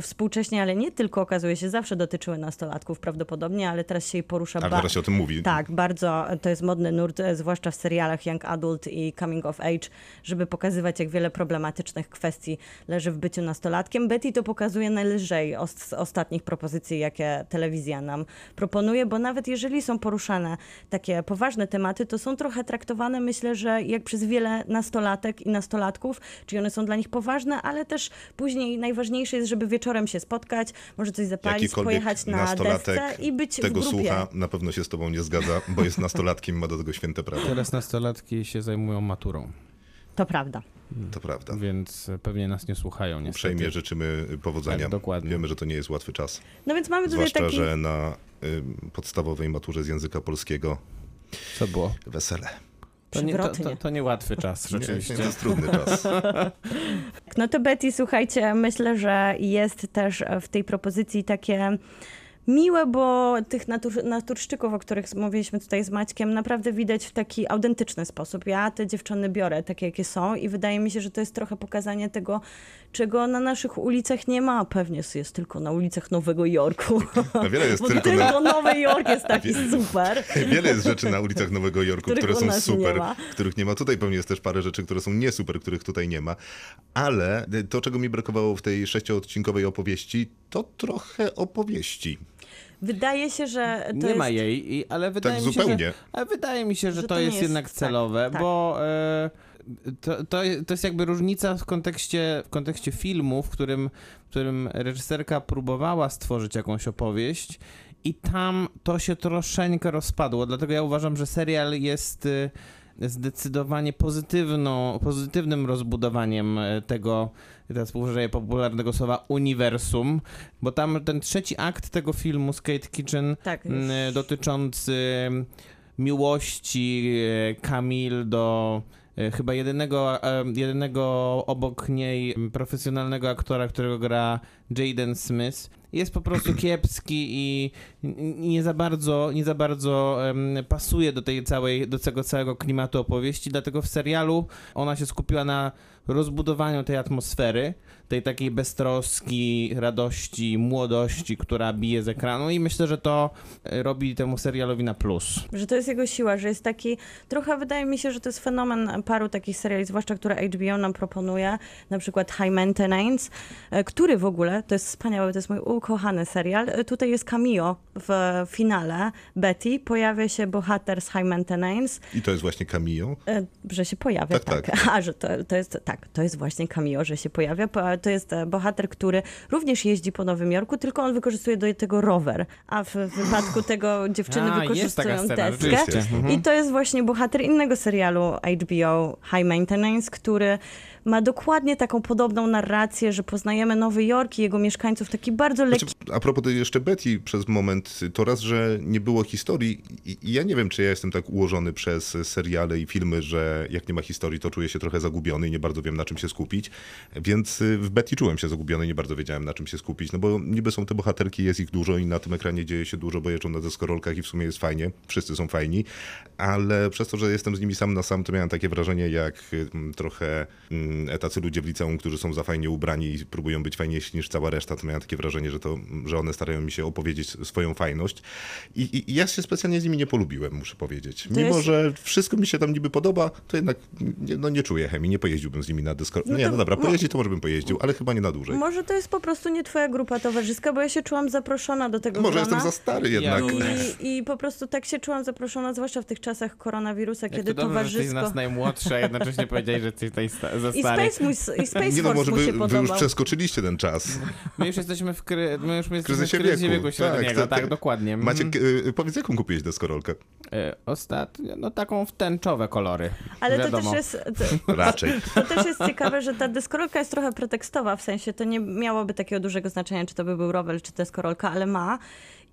współcześnie, ale seriale nie tylko okazuje się zawsze dotyczyły nastolatków prawdopodobnie, ale teraz się jej porusza Ale ba- teraz się o tym mówi. Tak, bardzo to jest modny nurt, e, zwłaszcza w serialach Young Adult i Coming of Age, żeby pokazywać, jak wiele problematycznych kwestii leży w byciu nastolatkiem. Betty to pokazuje najlżej z ostatnich propozycji, jakie telewizja nam proponuje, bo nawet jeżeli są poruszane takie poważne tematy, to są trochę traktowane, myślę, że jak przez wiele nastolatek i nastolatków, czyli one są dla nich poważne, ale też później najważniejsze jest, żeby wieczorem się spotkać, może coś zapalić, pojechać na desce i być tego w grupie. słucha, na pewno się z tobą nie zgadza, bo jest nastolatkiem, ma do tego święte prawo. Teraz nastolatki się zajmują maturą, To prawda. To prawda. więc pewnie nas nie słuchają niestety. Uprzejmie życzymy powodzenia. Tak, dokładnie. Wiemy, że to nie jest łatwy czas. No więc mamy tutaj Zwłaszcza, taki... że na y, podstawowej maturze z języka polskiego Co było? wesele. To nie, to, to, to niełatwy czas Nie, rzeczywiście. to jest trudny czas. [LAUGHS] No to Betty, słuchajcie, myślę, że jest też w tej propozycji takie miłe, bo tych natur, naturszczyków, o których mówiliśmy tutaj z Maćkiem, naprawdę widać w taki autentyczny sposób. Ja te dziewczyny biorę takie, jakie są i wydaje mi się, że to jest trochę pokazanie tego, czego na naszych ulicach nie ma. Pewnie jest tylko na ulicach Nowego Jorku. [LAUGHS] No wiele jest bo tylko tylko na- [LAUGHS] Nowy Jork jest taki super. [LAUGHS] Wiele jest rzeczy na ulicach Nowego Jorku, które są super, których nie ma. Tutaj pewnie jest też parę rzeczy, które są nie super, których tutaj nie ma. Ale to, czego mi brakowało w tej sześcioodcinkowej opowieści, to trochę opowieści. Wydaje się, że to nie jest... ma jej, i, ale wydaje mi się, zupełnie. że, wydaje mi się, że, Że to, to jest jest- jednak tak, celowe, tak. bo e, to, to, to jest jakby różnica w kontekście, w kontekście filmu, w którym, w którym reżyserka próbowała stworzyć jakąś opowieść i tam to się troszeczkę rozpadło, dlatego ja uważam, że serial jest y, zdecydowanie pozytywną, pozytywnym rozbudowaniem e, tego, teraz użyję popularnego słowa, uniwersum, bo tam ten trzeci akt tego filmu z Kate Kitchen Tak, dotyczący miłości e, Kamil do chyba jedynego, e, jedynego obok niej profesjonalnego aktora, którego gra Jaden Smith, jest po prostu [CLEARS THROAT] kiepski i nie za bardzo, nie za bardzo pasuje do tej całej, do tego całego klimatu opowieści, dlatego w serialu ona się skupiła na rozbudowaniu tej atmosfery, tej takiej beztroski, radości, młodości, która bije z ekranu i myślę, że to e, robi temu serialowi na plus. Że to jest jego siła, że jest taki, trochę wydaje mi się, że to jest fenomen paru takich seriali, zwłaszcza które HBO nam proponuje, na przykład High Maintenance, e, który w ogóle, to jest wspaniały, to jest mój ukochany serial, E, tutaj jest cameo w finale Betty, pojawia się bohater z High Maintenance, I to jest właśnie Camillo. e, że się pojawia, Tak, tak. [LAUGHS] A, że to, to jest, tak, to jest właśnie cameo, że się pojawia. To jest e, bohater, który również jeździ po Nowym Jorku, tylko on wykorzystuje do tego rower, a w wypadku tego dziewczyny A, wykorzystują scena, deskę. I to jest właśnie bohater innego serialu HBO High Maintenance, który ma dokładnie taką podobną narrację, że poznajemy Nowy Jork i jego mieszkańców, taki bardzo lekki. Znaczy, a propos jeszcze Betty przez moment, to raz, że nie było historii i ja nie wiem, czy ja jestem tak ułożony przez seriale i filmy, że jak nie ma historii, to czuję się trochę zagubiony i nie bardzo wiem, na czym się skupić, więc y, w Betty czułem się zagubiony nie bardzo wiedziałem, na czym się skupić, no bo niby są te bohaterki, jest ich dużo i na tym ekranie dzieje się dużo, bo jeżdżą na deskorolkach i w sumie jest fajnie, wszyscy są fajni, ale przez to, że jestem z nimi sam na sam, to miałem takie wrażenie, jak y, m, trochę mm, tacy ludzie w liceum, którzy są za fajnie ubrani i próbują być fajniejsi niż cała reszta, to miałem takie wrażenie, że, to, że one starają mi się opowiedzieć swoją fajność. I, i, i ja się specjalnie z nimi nie polubiłem, muszę powiedzieć. Mimo, jest- że wszystko mi się tam niby podoba, to jednak nie, no, nie czuję chemii, nie pojeździłbym z nimi na dysko. No, nie, to no dobra, pojeździć to może bym pojeździł, ale chyba nie na dłużej. Może to jest po prostu nie twoja grupa towarzyska, bo ja się czułam zaproszona do tego Może grona. jestem za stary jednak. I, I po prostu tak się czułam zaproszona, zwłaszcza w tych czasach koronawirusa, Jak kiedy to dobrze, że jesteś z towarzysko... nas najmłodszy, a jednocześnie powiedziałeś, że jesteś tutaj za [LAUGHS] I stary. Space, mój, i Space Nie no, Force może mu się wy, wy już przeskoczyliście ten czas. My już jesteśmy w, kry... My już jesteśmy kryzysie w kryzysie wieku. wieku średniego, Tak, tak, tak. dokładnie. Mhm. Maciek, y, powiedz, jaką kupiłeś deskorolkę? E, Ostatnio, no taką w tęczowe kolory. Ale to też, jest, to, [LAUGHS] Raczej. to też jest ciekawe, że ta deskorolka jest trochę pretekstowa, w sensie to nie miałoby takiego dużego znaczenia, czy to by był rower, czy deskorolka, ale ma.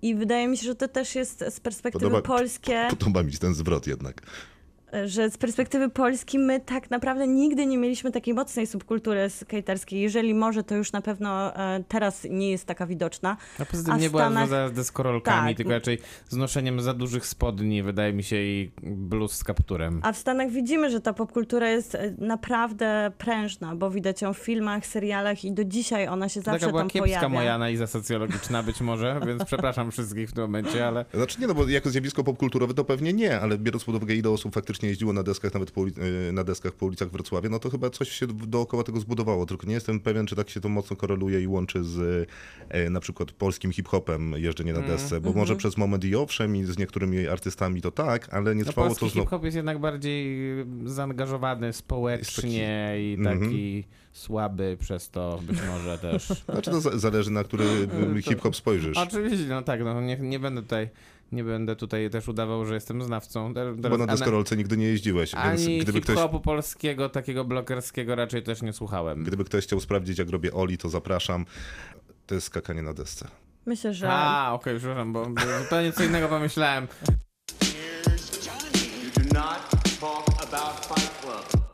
I wydaje mi się, że to też jest z perspektywy Podoba- polskie. Podoba mi się ten zwrot jednak. Że z perspektywy Polski my tak naprawdę nigdy nie mieliśmy takiej mocnej subkultury skaterskiej. Jeżeli może, to już na pewno e, teraz nie jest taka widoczna. A poza tym A nie była Stanach- związana z deskorolkami, Tak. tylko raczej z noszeniem za dużych spodni, wydaje mi się, i bluz z kapturem. A w Stanach widzimy, że ta popkultura jest e, naprawdę prężna, bo widać ją w filmach, serialach i do dzisiaj ona się zawsze Taka była tam pojawia. moja analiza socjologiczna być może, [LAUGHS] więc przepraszam wszystkich w tym momencie, ale Znaczy nie, no bo jako zjawisko popkulturowe to pewnie nie, ale biorąc pod uwagę ile osób faktycznie jeździło na deskach, nawet po, y, na deskach po ulicach Wrocławia, no to chyba coś się dookoła tego zbudowało, tylko nie jestem pewien, czy tak się to mocno koreluje i łączy z e, na przykład polskim hip-hopem jeżdżenie Mm, na desce, bo mhm. może przez moment i owszem i z niektórymi artystami to tak, ale nie no, trwało to znowu. hip-hop jest jednak bardziej zaangażowany społecznie i taki Mhm. słaby przez to być może też. Znaczy to za- zależy na który [LAUGHS] hip-hop spojrzysz. Oczywiście, no tak, no nie, nie będę tutaj nie będę tutaj też udawał, że jestem znawcą. Ter- Bo teraz na deskorolce nigdy nie jeździłeś, więc Ani gdyby ktoś, polskiego, takiego blokerskiego raczej też nie słuchałem. gdyby ktoś chciał sprawdzić jak robię Oli, to zapraszam. To jest skakanie na desce. Myślę, że A, okej, przepraszam, bo zupełnie co innego pomyślałem.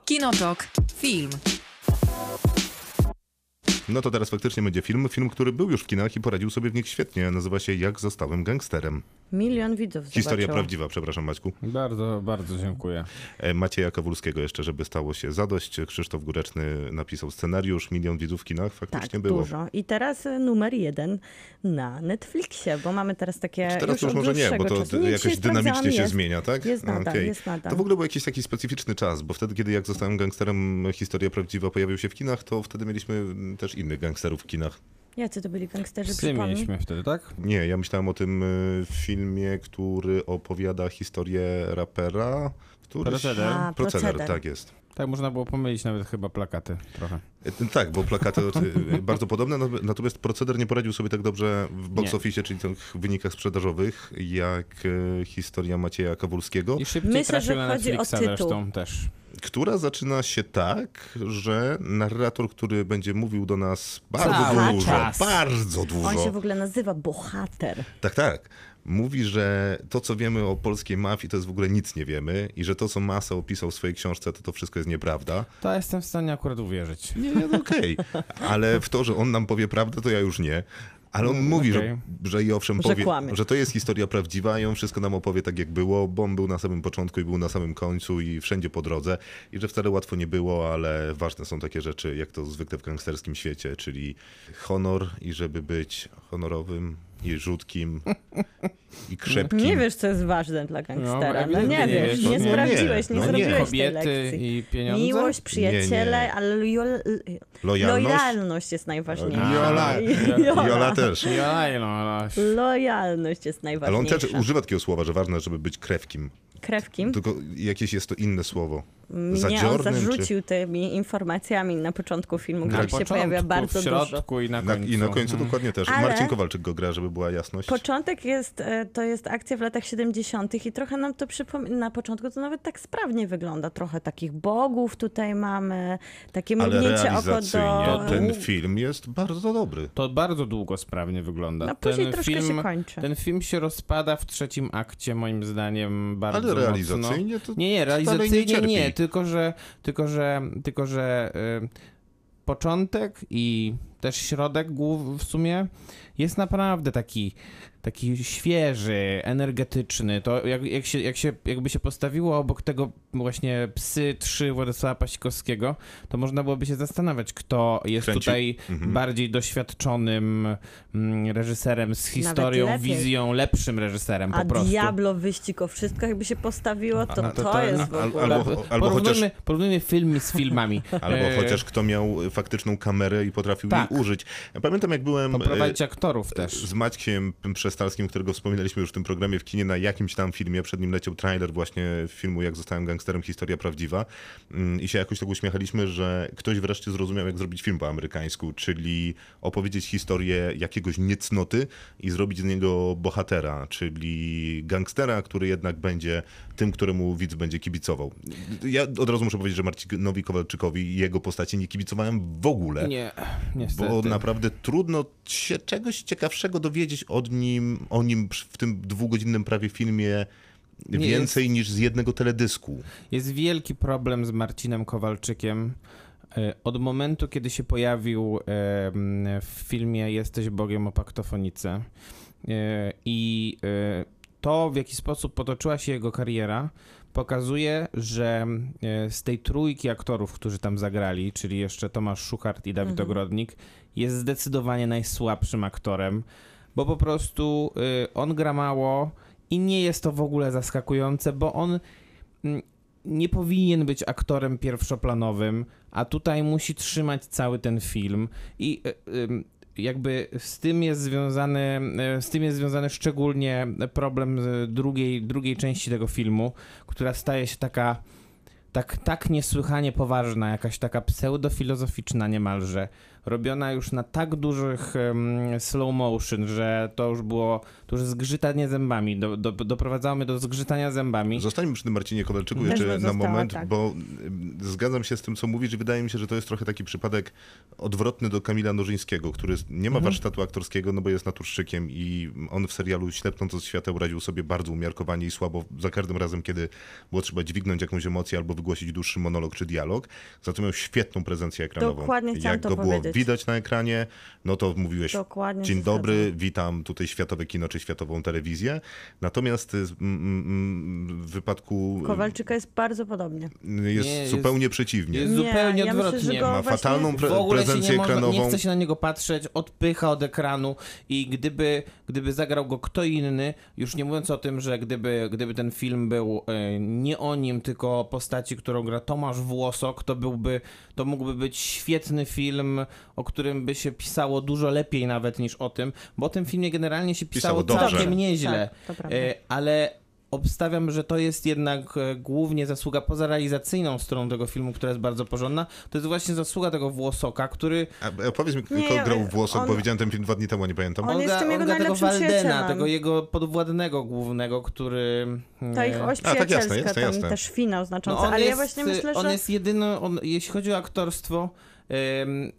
Kinotok. Film. No to teraz faktycznie będzie film, film, który był już w kinach i poradził sobie w nich świetnie. Nazywa się Jak zostałem gangsterem. milion widzów Historia zobaczyło. prawdziwa, przepraszam Maćku. Bardzo, bardzo dziękuję. E, Macieja Kawulskiego jeszcze, żeby stało się zadość. Krzysztof Góreczny napisał scenariusz, milion widzów w kinach, faktycznie Tak, było. dużo. I teraz e, numer jeden na Netflixie, bo mamy teraz takie Czy teraz już od może nie, bo to czasu. Nie, jakoś dynamicznie się jest. zmienia, tak? Jest nadal, Okej. jest nadal. To w ogóle był jakiś taki specyficzny czas, bo wtedy, kiedy jak zostałem gangsterem, historia prawdziwa pojawił się w kinach, to wtedy mieliśmy też innych gangsterów w kinach. Jacy to byli gangsterzy, Psy przypomnij? mieliśmy wtedy, tak? Nie, ja myślałem o tym y, filmie, który opowiada historię rapera. Któryś... Proceder. A, Proceder, proceder. tak jest. Tak, można było pomylić nawet chyba plakaty trochę. E, Tak, bo plakaty y, bardzo podobne, natomiast proceder nie poradził sobie tak dobrze w box Nie. office, czyli tych wynikach sprzedażowych, jak y, historia Macieja Kawulskiego, I szybciej Myślę, że na chodzi o Netflixa tytuł. zresztą też. która zaczyna się tak, że narrator, który będzie mówił do nas bardzo Cały dużo, czas. bardzo On dużo, się w ogóle nazywa Bohater. tak, tak, mówi, że to, co wiemy o polskiej mafii, to jest w ogóle nic nie wiemy i że to, co Masa opisał w swojej książce, to to wszystko jest nieprawda. To jestem w stanie akurat uwierzyć. Nie, nie, no okej. Ale w to, że on nam powie prawdę, to ja już nie. Ale on mówi, okej. że, że i owszem Że powie, że to jest historia prawdziwa i on wszystko nam opowie tak, jak było, bo on był na samym początku i był na samym końcu i wszędzie po drodze i że wcale łatwo nie było, ale ważne są takie rzeczy, jak to zwykle w gangsterskim świecie, czyli honor i żeby być honorowym i rzutkim i krzepkim. Nie wiesz, co jest ważne dla gangstera. No, nie, ewidentnie nie wiesz, nie, No nie, sprawdziłeś, nie, no nie. zrobiłeś tej Kobiety lekcji. i pieniądze? Miłość, przyjaciele, Nie, nie. ale lojal... Lojalność? lojalność jest najważniejsza. Jola. Jola. Jola też. No, no. Lojalność jest Ale on najważniejsza. też używa takiego słowa, że ważne, żeby być krewkim. Tylko jakieś jest to inne słowo. Mnie on Zadziornym, zarzucił tymi informacjami na początku filmu, Na których się początku, pojawia bardzo w dużo. środku i na Na, końcu. I na końcu Mhm. dokładnie też. Ale- Marcin Kowalczyk go gra, żeby była jasność. Początek jest, e, to jest akcja w latach 70. i trochę nam to przypomina, na początku to nawet tak sprawnie wygląda. Trochę takich bogów tutaj mamy, takie Ale mrugnięcie oko realizacyjnie do... ten film jest bardzo dobry. To bardzo długo sprawnie wygląda. A później ten troszkę film, się kończy. Ten film się rozpada w trzecim akcie, moim zdaniem, bardzo Ale realizacyjnie mocno. to Nie, nie, nie realizacyjnie cierpi. nie, tylko że, tylko że, tylko że y, początek i też środek głów w sumie jest naprawdę taki, taki świeży, energetyczny. To jak, jak, się, jak się jakby się postawiło obok tego właśnie Psy 3 Władysława Pasikowskiego, to można byłoby się zastanawiać, kto jest Kręci. tutaj Mhm. bardziej doświadczonym mm, reżyserem z historią, lepiej. wizją, lepszym reżyserem po A prostu. Diablo wyścig o wszystko jakby się postawiło, to A, to, to to- jest w ogóle... albo- albo porównujmy, porównujmy filmy z filmami. [LAUGHS] Albo E, chociaż kto miał faktyczną kamerę i potrafił Tak. jej użyć. Ja pamiętam, jak byłem e, Poprowadzić aktorów też. z Maćkiem Przestalskim, którego wspominaliśmy już w tym programie w kinie, na jakimś tam filmie. Przed nim leciał trailer właśnie filmu Jak zostałem gangsterem, historia prawdziwa. Mm, I się jakoś tak uśmiechaliśmy, że ktoś wreszcie zrozumiał, jak zrobić film po amerykańsku, czyli opowiedzieć historię jakiegoś niecnoty i zrobić z niego bohatera, czyli gangstera, który jednak będzie tym, któremu widz będzie kibicował. Ja od razu muszę powiedzieć, że Marcinowi Kowalczykowi i jego postaci nie kibicowałem w ogóle. Nie, niestety. Bo naprawdę trudno się czegoś ciekawszego dowiedzieć od nim, o nim w tym dwugodzinnym prawie filmie Nie więcej niż z jednego teledysku. Jest wielki problem z Marcinem Kowalczykiem. E, Od momentu, kiedy się pojawił w filmie Jesteś Bogiem o paktofonice i e, to, w jaki sposób potoczyła się jego kariera, pokazuje, że e, z tej trójki aktorów, którzy tam zagrali, czyli jeszcze Tomasz Szuchart i Dawid Ogrodnik, jest zdecydowanie najsłabszym aktorem, bo po prostu y, on gra mało i nie jest to w ogóle zaskakujące, bo on mm, nie powinien być aktorem pierwszoplanowym, a tutaj musi trzymać cały ten film i y, jakby z tym jest związany, y, z tym jest związany szczególnie problem drugiej, drugiej części tego filmu, która staje się taka tak, tak niesłychanie poważna, jakaś taka pseudofilozoficzna niemalże, robiona już na tak dużych em, slow motion, że to już było, to już zgrzytanie zębami, do, do, doprowadzało mnie do zgrzytania zębami. Zostańmy przy tym Marcinie Kowalczyku Też jeszcze bym na została, moment, tak. bo zgadzam się z tym, co mówisz i wydaje mi się, że to jest trochę taki przypadek odwrotny do Kamila Nożyńskiego, który nie Mhm. ma warsztatu aktorskiego, no bo jest naturszczykiem i on w serialu Ślepnąc od świateł radził sobie bardzo umiarkowanie i słabo za każdym razem, kiedy było trzeba dźwignąć jakąś emocję albo wygłosić dłuższy monolog czy dialog. Za to miał świetną prezencję ekranową. Dokładnie Jak to go było powiedzieć. widać na ekranie, no to mówiłeś Dokładnie dzień dobry, zgadzam. witam tutaj światowe kino czy światową telewizję. Natomiast y, w wypadku Kowalczyka jest bardzo podobnie. jest Nie, jest- zupełnie przeciwnie. jest Nie, zupełnie ja myślę, odwrotnie. że go Ma właśnie- fatalną pre- w ogóle się prezencję nie, można, ekranową. nie chce się na niego patrzeć, odpycha od ekranu i gdyby, gdyby zagrał go kto inny, już nie mówiąc o tym, że gdyby, gdyby ten film był e, nie o nim, tylko o postaci, którą gra Tomasz Włosok, to byłby, to mógłby być świetny film, o którym by się pisało dużo lepiej nawet niż o tym, bo o tym filmie generalnie się pisało, Pisało dobrze. całkiem nieźle, Tak, to prawda. E, ale obstawiam, że to jest jednak e, głównie zasługa poza realizacyjną stroną tego filmu, która jest bardzo porządna, to jest właśnie zasługa tego Włosoka, który A, a powiedz mi, Nie, kto grał on- Włosok, bo widziałem ten film dwa dni temu, a nie pamiętam. On jest tym jego gra tego najlepszym Waldena, tego jego podwładnego głównego, który... Ta e, ich oś tak, jasne, przyjacielska, jasne, tam jasne. też finał no znaczący, on ale jest, ja właśnie myślę, on że... jest jedyny, on, jeśli chodzi o aktorstwo,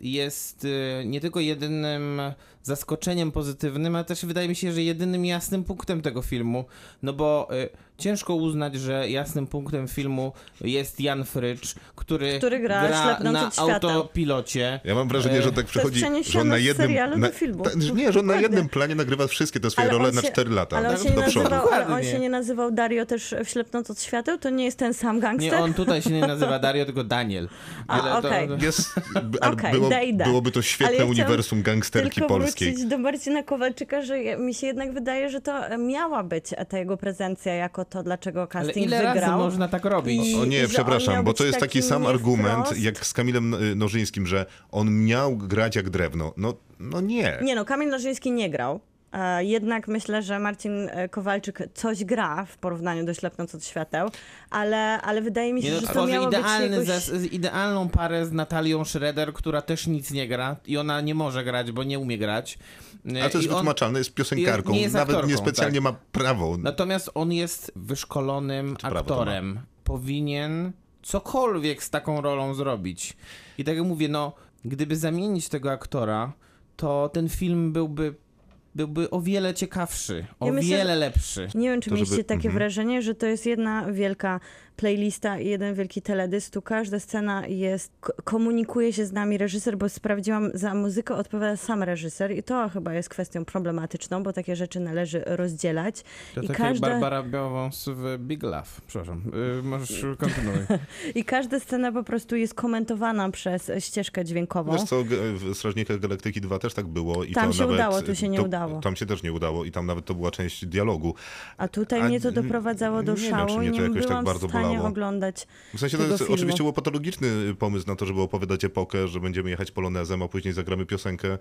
jest e, nie tylko jedynym zaskoczeniem pozytywnym, ale też wydaje mi się, że jedynym jasnym punktem tego filmu, no bo e, ciężko uznać, że jasnym punktem filmu jest Jan Frycz, który, Który gra ślepnąc na autopilocie. Ja mam wrażenie, że tak przychodzi, że on na z jednym... serialu na, do filmu. ta- nie, że on na jednym planie nagrywa wszystkie te swoje Ale role on na się- 4 lata Ale on, się do nie nazywał, ale on się nie nazywał Dario też w Ślepnąc od świateł? To nie jest ten sam gangster? Nie, on tutaj się nie nazywa Dario, tylko Daniel. A, Ale to-. Jest, [LAUGHS] ale Okej, było, byłoby to Ale świetne uniwersum gangsterki Tylko polskiej. wrócić do Marcina Kowalczyka, że mi się jednak wydaje, że to miała być ta jego prezencja jako to, dlaczego Ale casting ile razy wygrał. można tak robić? I- O nie, przepraszam, bo to jest taki taki sam argument wprost. jak z Kamilem y, Nożyńskim, że on miał grać jak drewno. No, no nie. Nie no, Kamil Nożyński nie grał. Jednak myślę, że Marcin e, Kowalczyk coś gra w porównaniu do Ślepnąc od świateł, ale, ale wydaje mi się, Nie no, że to miało idealny być jakoś... zes- idealną parę z Natalią Schroeder, która też nic nie gra i ona nie może grać, bo nie umie grać. A to jest I on- wytłumaczalne, jest piosenkarką, nie jest nawet aktorką, niespecjalnie tak. ma prawo. Natomiast on jest wyszkolonym Czy aktorem. Powinien cokolwiek z taką rolą zrobić. I tak jak mówię, no, gdyby zamienić tego aktora, to ten film byłby, byłby o wiele ciekawszy, o Ja myślę, wiele lepszy. Nie wiem, czy To żeby- mieliście takie mhm. wrażenie, że to jest jedna wielka playlista i jeden wielki teledysk. Tu każda scena jest, ko- komunikuje się z nami reżyser, bo sprawdziłam, za muzykę odpowiada sam reżyser i to chyba jest kwestią problematyczną, bo takie rzeczy należy rozdzielać. To I tak każda- jak Barbara Białowąs w Big Love. Przepraszam, yy, możesz kontynuuj. [LAUGHS] I każda scena po prostu jest komentowana przez ścieżkę dźwiękową. Wiesz co, w Strażnikach Galaktyki 2 też tak było. I Tam to się nawet, udało, tu się nie to, udało. Tam się też nie udało i tam nawet to była część dialogu. A tutaj A mnie to doprowadzało do nie wiem, szału czy mnie to jakoś tak bardzo w bolało. oglądać W sensie to jest filmu. oczywiście był patologiczny pomysł na to, żeby opowiadać epokę, że będziemy jechać polonezem, a później zagramy piosenkę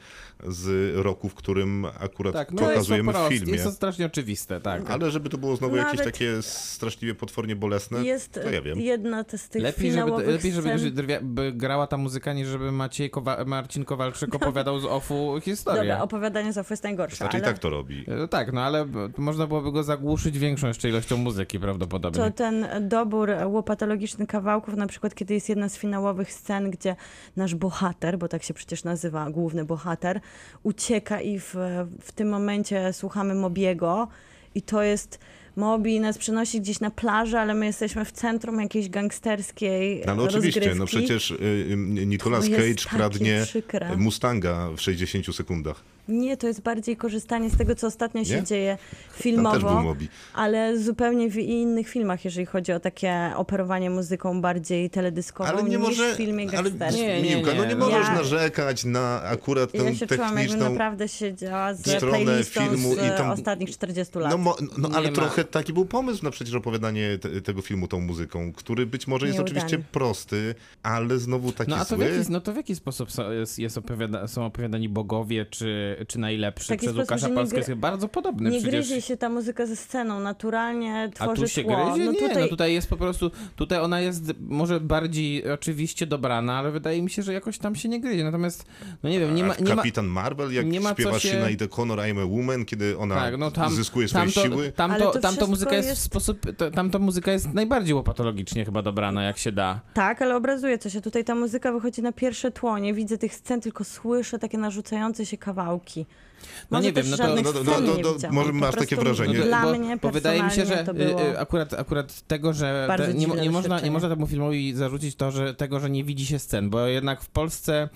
z roku, w którym akurat Tak, no jest to pokazujemy w filmie. jest to strasznie oczywiste, tak. Ale żeby to było znowu jakieś Nawet- takie straszliwie potwornie bolesne, Jest to ja wiem. jedna z tych Lepiej, żeby, lepiej żeby, scen. drwia- by grała ta muzyka, niż żeby Maciej Kowa- Marcin Kowalczyk opowiadał z OFU historię. Dobra, opowiadanie z Ofy jest najgorsze, Znaczy i ale tak to robi. E, Tak, no ale b- można byłoby go zagłuszyć większą jeszcze ilością muzyki prawdopodobnie. to ten dobór łopatologiczny kawałków, na przykład kiedy jest jedna z finałowych scen, gdzie nasz bohater, bo tak się przecież nazywa główny bohater, ucieka i w, w tym momencie słuchamy Mobiego i to jest Mobi nas przenosi gdzieś na plażę, ale my jesteśmy w centrum jakiejś gangsterskiej No, ale oczywiście, rozgrywki. no przecież y, y, Nicolas Cage kradnie przykre. Mustanga w 60 sekundach. Nie, to jest bardziej korzystanie z tego, co ostatnio się Nie? dzieje Tam też był filmowo, Mobi. ale zupełnie w innych filmach, jeżeli chodzi o takie operowanie muzyką bardziej teledyskową Ale nie niż może, w filmie ale gangsterskim. Nie, nie, Miłka, no nie. nie możesz Ja- narzekać na akurat tę Ja się czułam, jakbym techniczną... naprawdę siedziała z stronę playlistą filmu z i tam- ostatnich 40 lat. No, mo, no ale Nie ma. trochę taki był pomysł na przecież opowiadanie te, tego filmu tą muzyką, który być może jest Nieudany. oczywiście prosty, ale znowu taki No a to w zły. jaki, no to w jaki sposób są, jest, jest opowiada, są opowiadani bogowie, czy, czy najlepszy taki przez sposób, Łukasza gry- Jest bardzo podobny nie przecież. gryzie się ta muzyka ze sceną, naturalnie A tworzy tu się tło. gryzie? No nie, tutaj, no tutaj jest po prostu, tutaj ona jest może bardziej oczywiście dobrana, ale wydaje mi się, że jakoś tam się nie gryzie. Natomiast, no nie wiem, nie A ma... Nie ma Kapitan Marvel, jak nie ma co śpiewa się- Sinead O'Connor I'm a Woman, kiedy ona tak, no tam, zyskuje swoje tamto, siły. Tamto, to tamto muzyka jest w sposób, to, tamto muzyka jest najbardziej łopatologicznie chyba dobrana, jak się da. Tak, ale obrazuje to się. Tutaj ta muzyka wychodzi na pierwsze tło. Nie widzę tych scen, tylko słyszę takie narzucające się kawałki. No Może nie wiem, no to- no no widziałam. może Po masz takie prostu wrażenie. Dla bo, mnie bo wydaje mi się, że y, było... y, akurat, akurat tego, że te, nie, nie, można, nie można temu filmowi zarzucić to że, tego, że nie widzi się scen, bo jednak w Polsce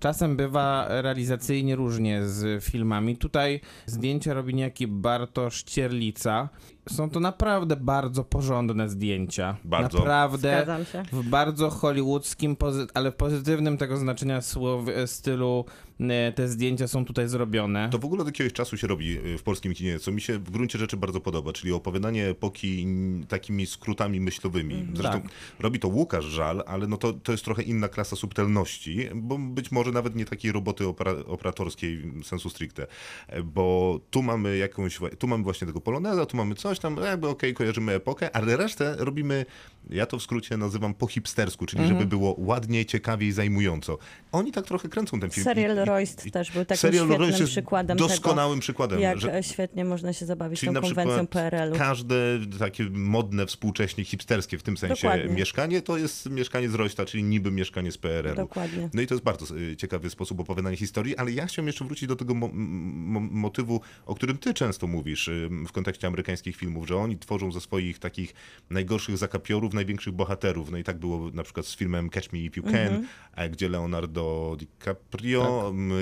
czasem bywa realizacyjnie różnie z filmami. Tutaj zdjęcia robi niejaki Bartosz Cierlica. Są to naprawdę bardzo porządne zdjęcia. Bardzo. Naprawdę Zgadzam się. w bardzo hollywoodzkim, ale w pozytywnym tego znaczenia słow, stylu e, te zdjęcia są tutaj zrobione. To w ogóle od jakiegoś czasu się robi y, w polskim kinie, co mi się w gruncie rzeczy bardzo podoba, czyli opowiadanie epoki takimi skrótami myślowymi. Zresztą Tak. robi to Łukasz Żal, ale no to, to jest trochę inna klasa subtelności, bo być może nawet nie takiej roboty opera, operatorskiej sensu stricte, E, bo tu mamy jakąś, tu mamy właśnie tego poloneza, tu mamy coś tam, jakby okej, kojarzymy epokę, ale resztę robimy, ja to w skrócie nazywam po hipstersku, czyli Mhm. żeby było ładnie, ciekawie i zajmująco. Oni tak trochę kręcą ten film. Serial Royst też był takim Serial świetnym Royce jest przykładem doskonałym tego, przykładem, jak że- świetnie można się zabawić Czyli tą na konwencją przykład PRL-u. każde takie modne, współcześnie hipsterskie w tym sensie Dokładnie. mieszkanie to jest mieszkanie z Roysta, czyli niby mieszkanie z PRL-u. Dokładnie. No i to jest bardzo y, ciekawy sposób opowiadania historii, ale ja chciałem jeszcze wrócić do tego mo mo motywu, o którym ty często mówisz y, w kontekście amerykańskich filmów, że oni tworzą ze swoich takich najgorszych zakapiorów największych bohaterów. No i tak było na przykład z filmem Catch Me If You Can, Mhm. a gdzie Leonardo DiCaprio m,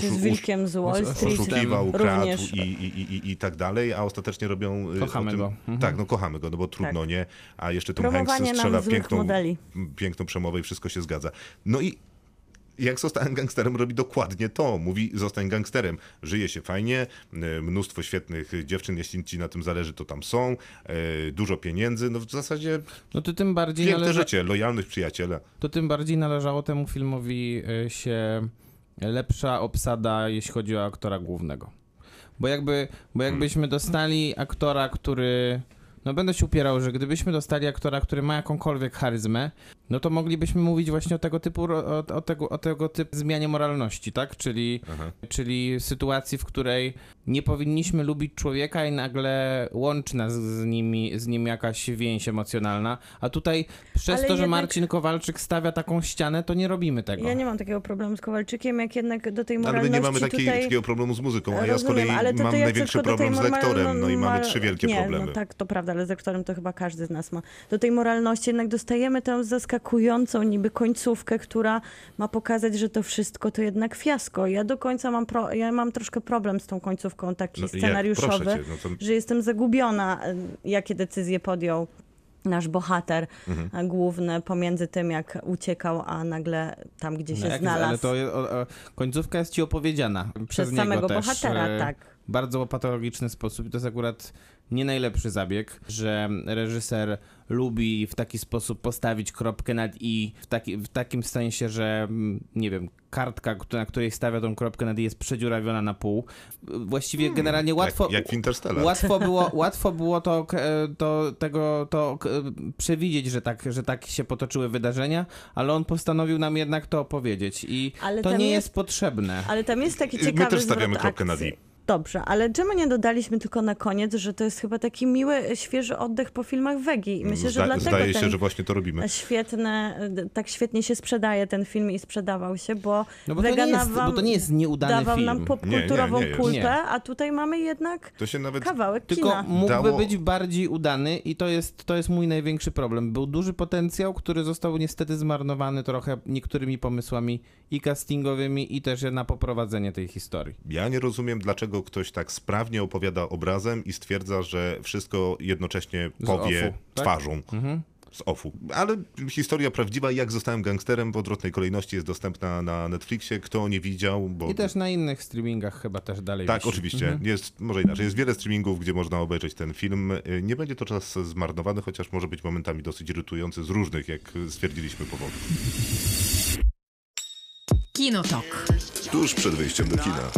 Czy z oszu- Wilkiem z Wall oszu- Street. oszukiwał, kradł Również. i, i, i, i tak dalej, a ostatecznie robią... y, Kochamy tym, go. Mhm. Tak, no kochamy go, no bo trudno, Tak. nie? A jeszcze Tom Hanks strzela piękną, modeli. piękną przemowę i wszystko się zgadza. No i jak zostałem gangsterem, robi dokładnie to. Mówi, zostań gangsterem. Żyje się fajnie, y, mnóstwo świetnych dziewczyn, jeśli ci na tym zależy, to tam są, y, dużo pieniędzy, no w zasadzie No to tym bardziej piękne należy, życie, lojalność przyjaciela. to tym bardziej należało temu filmowi y, się lepsza obsada, jeśli chodzi o aktora głównego. Bo jakby, bo jakbyśmy dostali aktora, który. No będę się upierał, że gdybyśmy dostali aktora, który ma jakąkolwiek charyzmę, no to moglibyśmy mówić właśnie o tego typu, o, o, tego, o tego typu zmianie moralności, tak? Czyli, czyli sytuacji, w której nie powinniśmy lubić człowieka i nagle łączy nas z, nimi, z nim jakaś więź emocjonalna, a tutaj przez Ale to, że jednak- Marcin Kowalczyk stawia taką ścianę, to nie robimy tego. Ja nie mam takiego problemu z Kowalczykiem, jak jednak do tej Ale moralności my nie mamy takiej, tutaj... takiego problemu z muzyką, a ja z kolei ale to mam jak największy problem z lektorem, no i mamy trzy wielkie nie, problemy. No tak, to prawda, ale z lektorem to chyba każdy z nas ma. Do tej moralności jednak dostajemy tę zaskakującą niby końcówkę, która ma pokazać, że to wszystko to jednak fiasko. Ja do końca mam, pro, ja mam troszkę problem z tą końcówką, taki No, scenariuszowy, cię, no to- że jestem zagubiona, jakie decyzje podjął nasz bohater Mhm. główny pomiędzy tym, jak uciekał, a nagle tam, gdzie się No znalazł. Ale to o, o, końcówka jest ci opowiedziana przez, Przez niego samego też, bohatera, e, tak. W bardzo patologiczny sposób. To jest akurat nie najlepszy zabieg, że reżyser lubi w taki sposób postawić kropkę nad i w, taki, w takim sensie, że mm, nie wiem, kartka, na której stawia tą kropkę nad i jest przedziurawiona na pół. Właściwie generalnie łatwo... Hmm, jak, jak w Interstellar. Łatwo [LAUGHS] było, łatwo było to, to, tego, to przewidzieć, że tak, że tak się potoczyły wydarzenia, ale on postanowił nam jednak to opowiedzieć i Ale to nie jest- jest potrzebne. Ale tam jest taki My ciekawy też stawiamy zwrot kropkę nad akcji. i. Dobrze, ale czemu nie dodaliśmy tylko na koniec, że to jest chyba taki miły, świeży oddech po filmach Wegi? I Myślę, że Zda- dlatego Zdaje ten się, że właśnie to robimy. świetne, tak świetnie się sprzedaje ten film i sprzedawał się, bo, No bo to Wega nie jest- nam- bo to nie jest nieudany dawał film. nam popkulturową Nie, nie, nie Nie. a tutaj mamy jednak To się nawet kawałek Tylko kina. mógłby Dało- być bardziej udany i to jest, to jest mój największy problem. Był duży potencjał, który został niestety zmarnowany trochę niektórymi pomysłami i castingowymi i też na poprowadzenie tej historii. Ja nie rozumiem, dlaczego ktoś tak sprawnie opowiada obrazem i stwierdza, że wszystko jednocześnie powie offu, tak? twarzą. Z offu. Ale historia prawdziwa, jak zostałem gangsterem w odwrotnej kolejności jest dostępna na Netflixie. Kto nie widział, bo... I też na innych streamingach chyba też dalej Tak, wisi. oczywiście. Jest, może inaczej. Jest wiele streamingów, gdzie można obejrzeć ten film. Y, Nie będzie to czas zmarnowany, chociaż może być momentami dosyć irytujący z różnych, jak stwierdziliśmy, powodów. Kinotok. Tuż przed wyjściem do kina.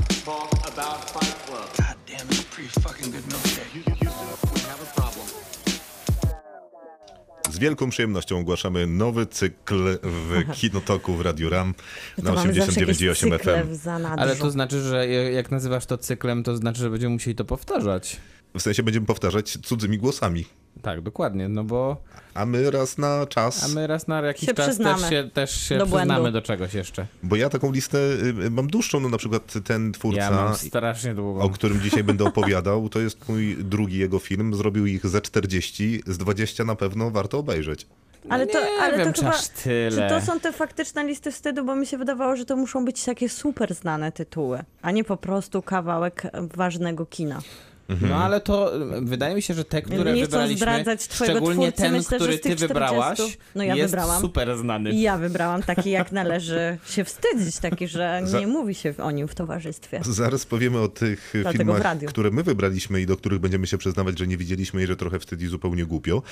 Z wielką przyjemnością ogłaszamy nowy cykl w [LAUGHS] Kinotoku w Radiu RAM na To mamy zawsze jakieś 89,8 cykle FM. Ale to znaczy, że jak nazywasz to cyklem, to znaczy, że będziemy musieli to powtarzać. W sensie będziemy powtarzać cudzymi głosami. Tak, dokładnie, no bo A my raz na czas, a my raz na jakiś Się czas też się, też się do przyznamy błędu. do czegoś jeszcze. bo ja taką listę y, mam dłuższą, no na przykład ten twórca, Ja mam strasznie długą. o którym dzisiaj będę opowiadał, to jest mój drugi jego film, zrobił ich ze 40, z 20 na pewno warto obejrzeć. Ale to, nie ale wiem, to czy chyba, aż tyle. Czy to są te faktyczne listy wstydu, bo mi się wydawało, że to muszą być takie super znane tytuły, a nie po prostu kawałek ważnego kina. No ale to y, wydaje mi się, że te, które Nie chcą wybraliśmy, zdradzać twojego szczególnie twórcy, ten, myślę, który ty wybrałaś, 40 no ja jest wybrałam. super znany. Ja wybrałam taki, jak należy się wstydzić, taki, że [LAUGHS] Za- nie mówi się o nim w towarzystwie. Zaraz powiemy o tych Dlatego filmach, które my wybraliśmy i do których będziemy się przyznawać, że nie widzieliśmy i że trochę wstyd i zupełnie głupio.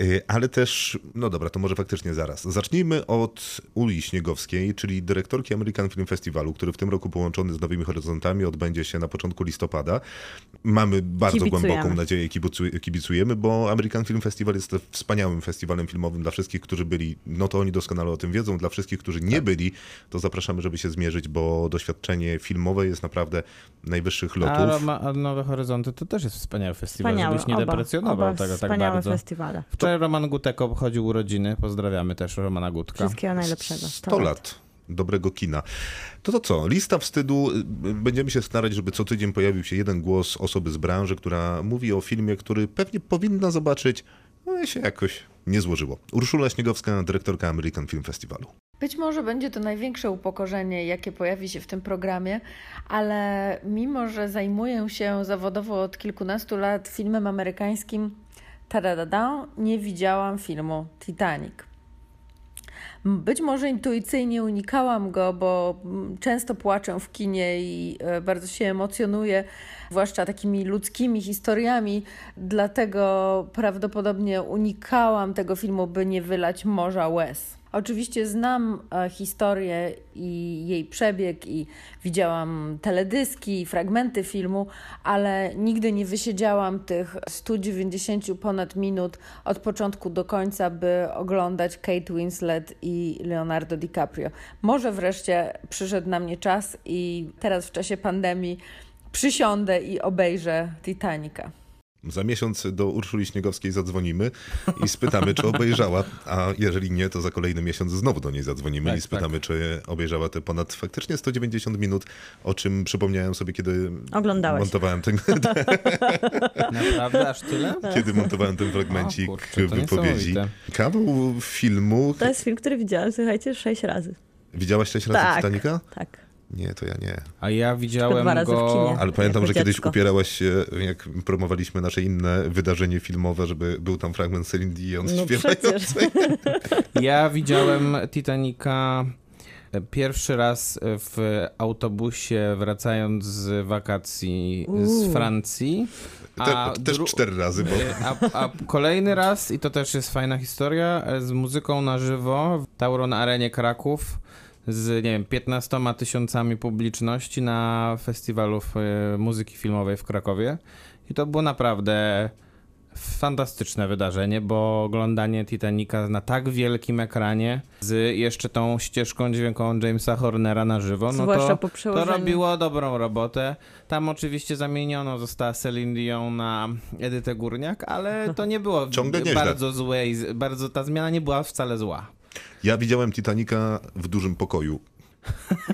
Y, Ale też, no dobra, to może faktycznie zaraz. Zacznijmy od Uli Śniegowskiej, czyli dyrektorki American Film Festivalu, który w tym roku połączony z Nowymi Horyzontami odbędzie się na początku listopada. Mamy bardzo Kibicujemy. głęboką nadzieję, kibicu- kibicujemy, bo American Film Festival jest wspaniałym festiwalem filmowym dla wszystkich, którzy byli, no to oni doskonale o tym wiedzą, dla wszystkich, którzy nie byli, to zapraszamy, żeby się zmierzyć, bo doświadczenie filmowe jest naprawdę najwyższych lotów. A, Roma- a Nowe Horyzonty to też jest wspaniały festiwal, Wspaniały, żebyś nie oba, deprecjonował oba tego tak wspaniałe bardzo. festiwale. Wczoraj Roman Gutek obchodził urodziny, pozdrawiamy też Romana Gutka. Wszystkiego najlepszego. 100 lat dobrego kina. To to co? Lista wstydu. Będziemy się starać, żeby co tydzień pojawił się jeden głos osoby z branży, która mówi o filmie, który pewnie powinna zobaczyć, no i się jakoś nie złożyło. Urszula Śniegowska, dyrektorka American Film Festivalu. Być może będzie to największe upokorzenie, jakie pojawi się w tym programie, ale mimo, że zajmuję się zawodowo od kilkunastu lat filmem amerykańskim, nie widziałam filmu Titanic. Być może intuicyjnie unikałam go, bo mm, często płaczę w kinie i e, bardzo się emocjonuję, zwłaszcza takimi ludzkimi historiami, dlatego prawdopodobnie unikałam tego filmu, by nie wylać morza łez. Oczywiście znam e, historię i jej przebieg i widziałam teledyski i fragmenty filmu, ale nigdy nie wysiedziałam tych 190 ponad minut od początku do końca, by oglądać Kate Winslet i Leonardo DiCaprio. Może wreszcie przyszedł na mnie czas i teraz w czasie pandemii przysiądę i obejrzę Titanica. Za miesiąc do Urszuli Śniegowskiej zadzwonimy i spytamy, czy obejrzała, a jeżeli nie, to za kolejny miesiąc znowu do niej zadzwonimy Tak, i spytamy, czy obejrzała te ponad faktycznie 190 minut, o czym przypomniałem sobie, kiedy Oglądałeś. montowałem ten, [LAUGHS] Naprawdę aż tyle? kiedy montowałem ten fragmencik O kurczę, wypowiedzi. Kawał filmu. To jest film, który widziałam, słuchajcie, sześć razy. Widziałaś sześć razy Tak. Titanica? Tak. Nie, to ja nie. A ja widziałem go... Ale pamiętam, że kiedyś dziecko. upierałaś się, jak promowaliśmy nasze inne wydarzenie filmowe, żeby był tam fragment Celine Dion No przecież. [LAUGHS] Ja widziałem Titanica pierwszy raz w autobusie wracając z wakacji z. Francji. Te, też cztery razy, bo A, a kolejny raz, i to też jest fajna historia, z muzyką na żywo w Tauron Arenie Kraków z, nie wiem, 15 tysiącami publiczności na festiwalu e, muzyki filmowej w Krakowie. I to było naprawdę fantastyczne wydarzenie, bo oglądanie Titanica na tak wielkim ekranie z jeszcze tą ścieżką dźwiękową Jamesa Hornera na żywo, no to, po to robiło dobrą robotę. Tam oczywiście zamieniono została Celine Dion na Edytę Górniak, ale to nie było [LAUGHS] Ciągle nieźle. bardzo złe, i bardzo ta zmiana nie była wcale zła. Ja widziałem Titanica w dużym pokoju.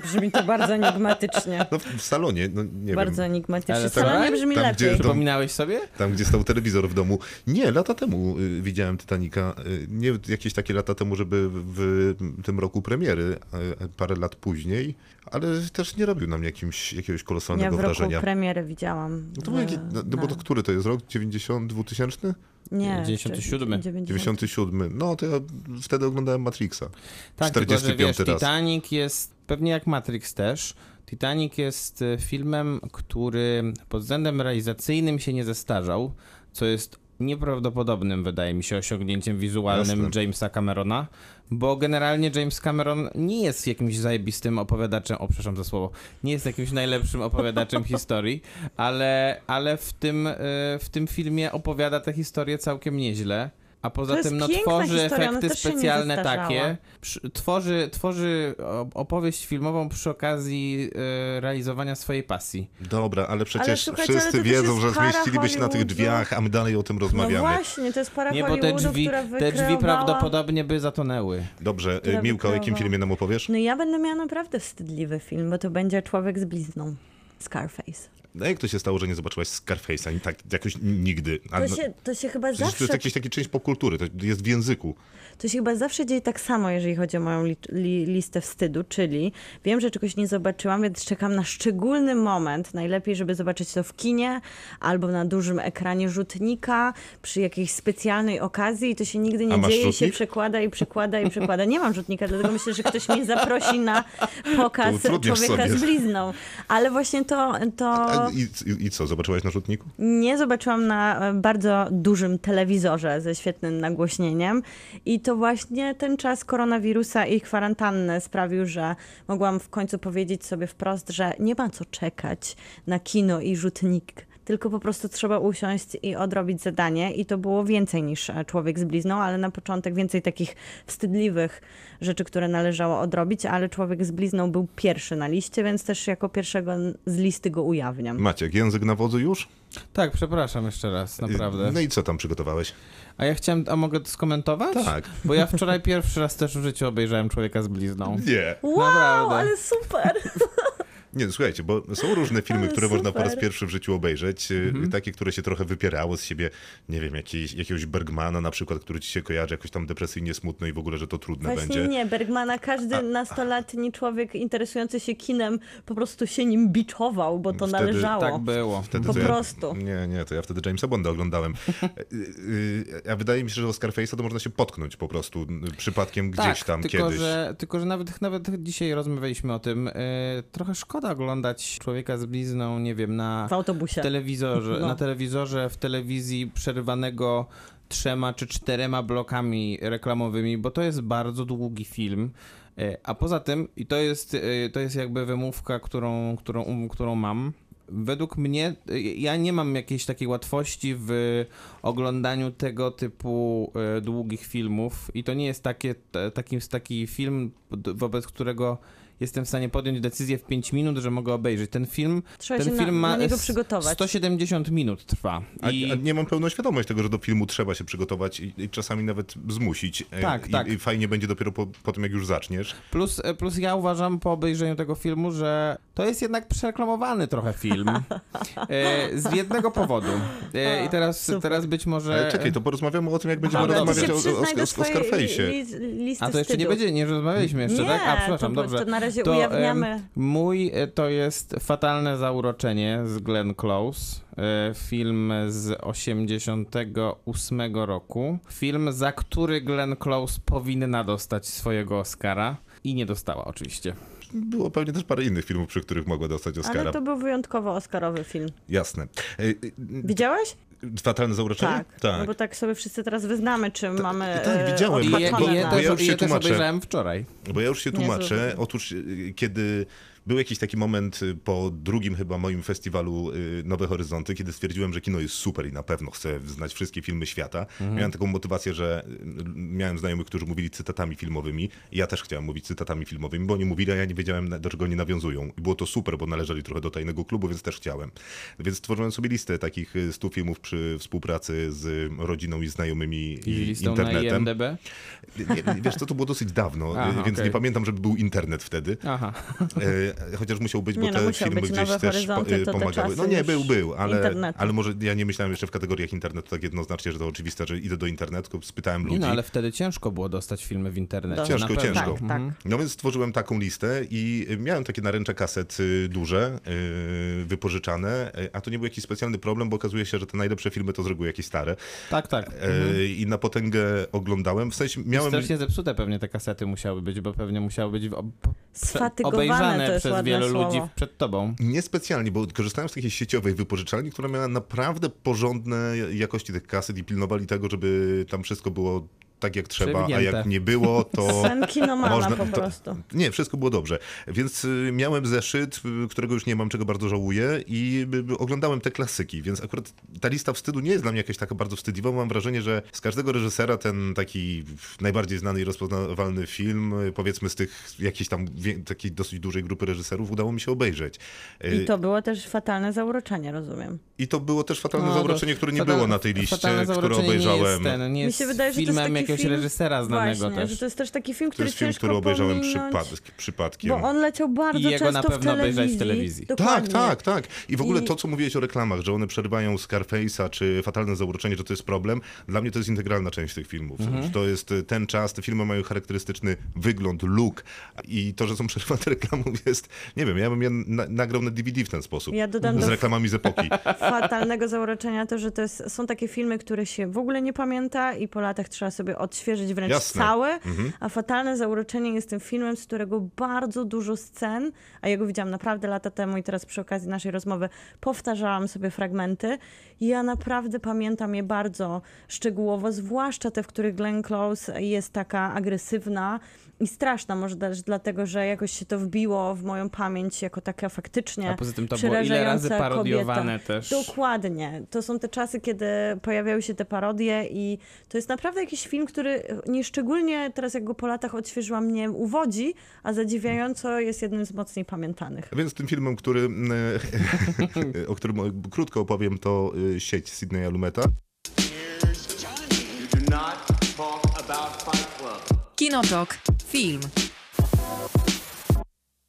Brzmi to bardzo enigmatycznie. No w, w salonie, no nie Bardzo wiem. enigmatycznie. Ale Wcale tak? brzmi Tam, lepiej. gdzie- Przypominałeś sobie? Tam, gdzie stał telewizor w domu. Nie, lata temu y, widziałem Titanica. Y, nie jakieś takie lata temu, żeby w tym roku premiery, y, parę lat później, ale też nie robił nam jakimś, jakiegoś Ja kolosalnego w roku wrażenia. premiery widziałam. No to był jaki, no, no bo to który to jest rok? 90, 2000? Nie, 97. 97. No to ja wtedy oglądałem Matrixa. Tak, tylko, że 45 wiesz, raz. Titanic jest, pewnie jak Matrix też, Titanic jest e, filmem, który pod względem realizacyjnym się nie zestarzał, co jest nieprawdopodobnym, wydaje mi się, osiągnięciem wizualnym Jasne. Jamesa Camerona, bo generalnie James Cameron nie jest jakimś zajebistym opowiadaczem, o przepraszam za słowo, nie jest jakimś najlepszym opowiadaczem [LAUGHS] historii, ale, ale w, tym, e, w tym filmie opowiada tę historię całkiem nieźle. A poza tym no, tworzy historia, ona efekty specjalne takie, tworzy, tworzy opowieść filmową przy okazji e, realizowania swojej pasji. Dobra, ale przecież ale wszyscy też wiedzą, że zmieściliby się na tych drzwiach, a my dalej o tym No rozmawiamy. właśnie, to jest para Nie, bo te drzwi, która te drzwi wykreowała... prawdopodobnie by zatonęły. Dobrze, która y, Miłka, o jakim wykreowała- filmie nam opowiesz? No ja będę miała naprawdę wstydliwy film, bo to będzie Człowiek z blizną. Scarface. No jak to się stało, że nie zobaczyłaś Scarface'a? Tak jakoś nigdy. A, To no, się, to się chyba przecież to zawsze... jest jakiś taki część popkultury, to jest w języku. To się chyba zawsze dzieje tak samo, jeżeli chodzi o moją li, li, listę wstydu, czyli wiem, że czegoś nie zobaczyłam, więc czekam na szczególny moment. Najlepiej, żeby zobaczyć to w kinie albo na dużym ekranie rzutnika przy jakiejś specjalnej okazji i to się nigdy nie dzieje i się rzutnik? przekłada i przekłada i przekłada. Nie mam rzutnika, dlatego myślę, że ktoś mnie zaprosi na [LAUGHS] pokaz człowieka sobie. z blizną. Ale właśnie to, to I, i, I co, zobaczyłaś na rzutniku? nie zobaczyłam na e, bardzo dużym telewizorze ze świetnym nagłośnieniem i to właśnie ten czas koronawirusa i kwarantanny sprawił, że mogłam w końcu powiedzieć sobie wprost, że nie ma co czekać na kino i rzutnik. Tylko po prostu trzeba usiąść i odrobić zadanie, i to było więcej niż e, człowiek z blizną, ale na początek więcej takich wstydliwych rzeczy, które należało odrobić, ale człowiek z blizną był pierwszy na liście, więc też jako pierwszego z listy go ujawniam. Maciek, język na wodzu już? Tak, przepraszam jeszcze raz, naprawdę. No i co tam przygotowałeś? A ja chciałem, a mogę to skomentować? Tak. Bo ja wczoraj pierwszy raz też w życiu obejrzałem Człowieka z blizną. Nie. Wow, Naprawdę. ale super! [LAUGHS] Nie, no słuchajcie, bo są różne filmy, które można po raz super. pierwszy w życiu obejrzeć. y, Mhm. Takie, które się trochę wypierało z siebie, nie wiem, jakiejś, jakiegoś Bergmana na przykład, który ci się kojarzy jakoś tam depresyjnie smutno i w ogóle, że to trudne Właśnie będzie. nie, Bergmana każdy nastolatni człowiek interesujący się kinem po prostu się nim biczował, bo to Wtedy należało. Tak było. Wtedy Po prostu. Ja, nie, nie, to ja wtedy Jamesa Bonda oglądałem. Y, [LAUGHS] y, A wydaje mi się, że o Scarface'a to można się potknąć po prostu przypadkiem gdzieś tak, tam tylko, kiedyś. Że, tylko, że nawet, nawet dzisiaj rozmawialiśmy o tym. e, trochę szkoda oglądać człowieka z blizną, nie wiem, na W autobusie. telewizorze, No. na telewizorze, w telewizji przerywanego trzema czy czterema blokami reklamowymi, bo to jest bardzo długi film. E, A poza tym, i to jest, e, to jest jakby wymówka, którą, którą, którą mam. Według mnie, e, ja nie mam jakiejś takiej łatwości w oglądaniu tego typu długich filmów i to nie jest takie, taki, taki film, wobec którego jestem w stanie podjąć decyzję w 5 minut, że mogę obejrzeć. Ten film, Trzeba ten się na- film ma na niego s- przygotować. 170 minut trwa. A, I... a nie mam pełną świadomość tego, że do filmu trzeba się przygotować i, i czasami nawet zmusić. E, Tak, I, tak. I fajnie będzie dopiero po, po tym, jak już zaczniesz. Plus, e, plus ja uważam po obejrzeniu tego filmu, że to jest jednak przereklamowany trochę film. [LAUGHS] E, z jednego powodu. E, I teraz, Super. teraz być może... Ale czekaj, to porozmawiamy o tym, jak będziemy to rozmawiać się o, o, o, o swojej Scarface'ie. A to jeszcze nie będzie, nie rozmawialiśmy jeszcze, nie, tak? A przepraszam, to, dobrze. To na razie To, ujawniamy. em, mój e, to jest Fatalne Zauroczenie z Glenn Close. e, Film z 88 roku. Film, za który Glenn Close powinna dostać swojego Oscara. I nie dostała oczywiście. Było pewnie też parę innych filmów, przy których mogła dostać Oscara. Ale to był wyjątkowo oscarowy film. Jasne. E, Widziałeś? Fatalne zauroczenie? Tak. tak. No bo tak sobie wszyscy teraz wyznamy, czy mamy tak, e, widziałem. I je, odhaczone i je na- bo ja też, już się je też tłumaczę. obejrzałem wczoraj. Bo ja już się tłumaczę. Otóż y, kiedy był jakiś taki moment y, po drugim chyba moim festiwalu y, Nowe Horyzonty, kiedy stwierdziłem, że kino jest super i na pewno chcę znać wszystkie filmy świata. Miałem taką motywację, że y, miałem znajomych, którzy mówili cytatami filmowymi ja też chciałem mówić cytatami filmowymi, bo oni mówili, a ja nie wiedziałem, do czego oni nawiązują. I było to super, bo należeli trochę do tajnego klubu, więc też chciałem. Więc stworzyłem sobie listę takich y, 100 filmów przy współpracy z rodziną i znajomymi I i internetem. na wiesz co, to było dosyć dawno, Aha, więc okej. nie pamiętam, żeby był internet wtedy. Aha. Chociaż musiał być, bo Nie no, te filmy być. gdzieś Nowe też po- te pomagały. No nie, był, był, ale, internetu. ale może ja nie myślałem jeszcze w kategoriach internetu tak jednoznacznie, że to oczywiste, że idę do internetu, tylko spytałem ludzi. Nie no, ale wtedy ciężko było dostać filmy w internecie. Ciężko, ciężko. Tak, Mhm. tak. No więc stworzyłem taką listę i miałem takie naręcze kaset y, duże, y, wypożyczane, y, a to nie był jakiś specjalny problem, bo okazuje się, że te najlepsze filmy to z reguły jakieś stare. Tak, tak. E, I na potęgę oglądałem. W sensie miałem... Strasznie zepsute pewnie te kasety musiały być, bo pewnie musiały być ob- Sfatygowane obejrzane to jest przez wielu słowo. ludzi przed tobą. Niespecjalnie, bo korzystałem z takiej sieciowej wypożyczalni, która miała naprawdę porządne jakości tych kaset i pilnowali tego, żeby tam wszystko było tak jak trzeba, a jak nie było, to... [LAUGHS] Sen kinomana Można- po to- prostu. Nie, wszystko było dobrze. Więc y, miałem zeszyt, y, którego już nie mam, czego bardzo żałuję i y, oglądałem te klasyki, więc akurat ta lista wstydu nie jest dla mnie jakaś taka bardzo wstydliwa. Mam wrażenie, że z każdego reżysera ten taki najbardziej znany i rozpoznawalny film, powiedzmy z tych jakiejś tam takiej dosyć dużej grupy reżyserów, udało mi się obejrzeć. I to było też fatalne zauroczenie, rozumiem. I to było też fatalne No, zauroczenie, to które nie fatalne- było na tej liście, które obejrzałem. Nie jest, ten, nie Mi jest się wydaje, że to jest taki jakiegoś film, reżysera znanego Właśnie, też. że to jest też taki film, To który jest film, który obejrzałem przypad- przypadkiem. Bo on leciał bardzo I jego często na pewno w telewizji. obejrzałeś w telewizji. Tak, Dokładnie. tak, tak. I w ogóle I- to, co mówiłeś o reklamach, że one przerywają Scarface'a czy Fatalne Zauroczenie, że to jest problem, dla mnie to jest integralna część tych filmów. Mhm. To jest y, ten czas, te filmy mają charakterystyczny wygląd, look i to, że są [LAUGHS] przerywane reklamą jest, nie wiem, ja bym je na, nagrał na DVD w ten sposób. Ja dodam z reklamami z epoki. [LAUGHS] fatalnego zauroczenia to, że to jest, są takie filmy, które się w ogóle nie pamięta i po latach trzeba sobie odświeżyć wręcz Jasne. całe, Mhm. a Fatalne Zauroczenie jest tym filmem, z którego bardzo dużo scen, a ja go widziałam naprawdę lata temu i teraz przy okazji naszej rozmowy powtarzałam sobie fragmenty ja naprawdę pamiętam je bardzo szczegółowo, zwłaszcza te, w których Glenn Close jest taka agresywna i straszna, może też dlatego, że jakoś się to wbiło w moją pamięć jako taka faktycznie A poza tym to było ile razy parodiowane kobieta. też. Dokładnie. To są te czasy, kiedy pojawiały się te parodie i to jest naprawdę jakiś film, który nieszczególnie teraz jak go po latach odświeżyłam, mnie uwodzi, a zadziwiająco jest jednym z mocniej pamiętanych. Więc tym filmem, który, e, [LAUGHS] o którym krótko opowiem, to y, sieć Sydneya Lumeta. Kinotok. Film.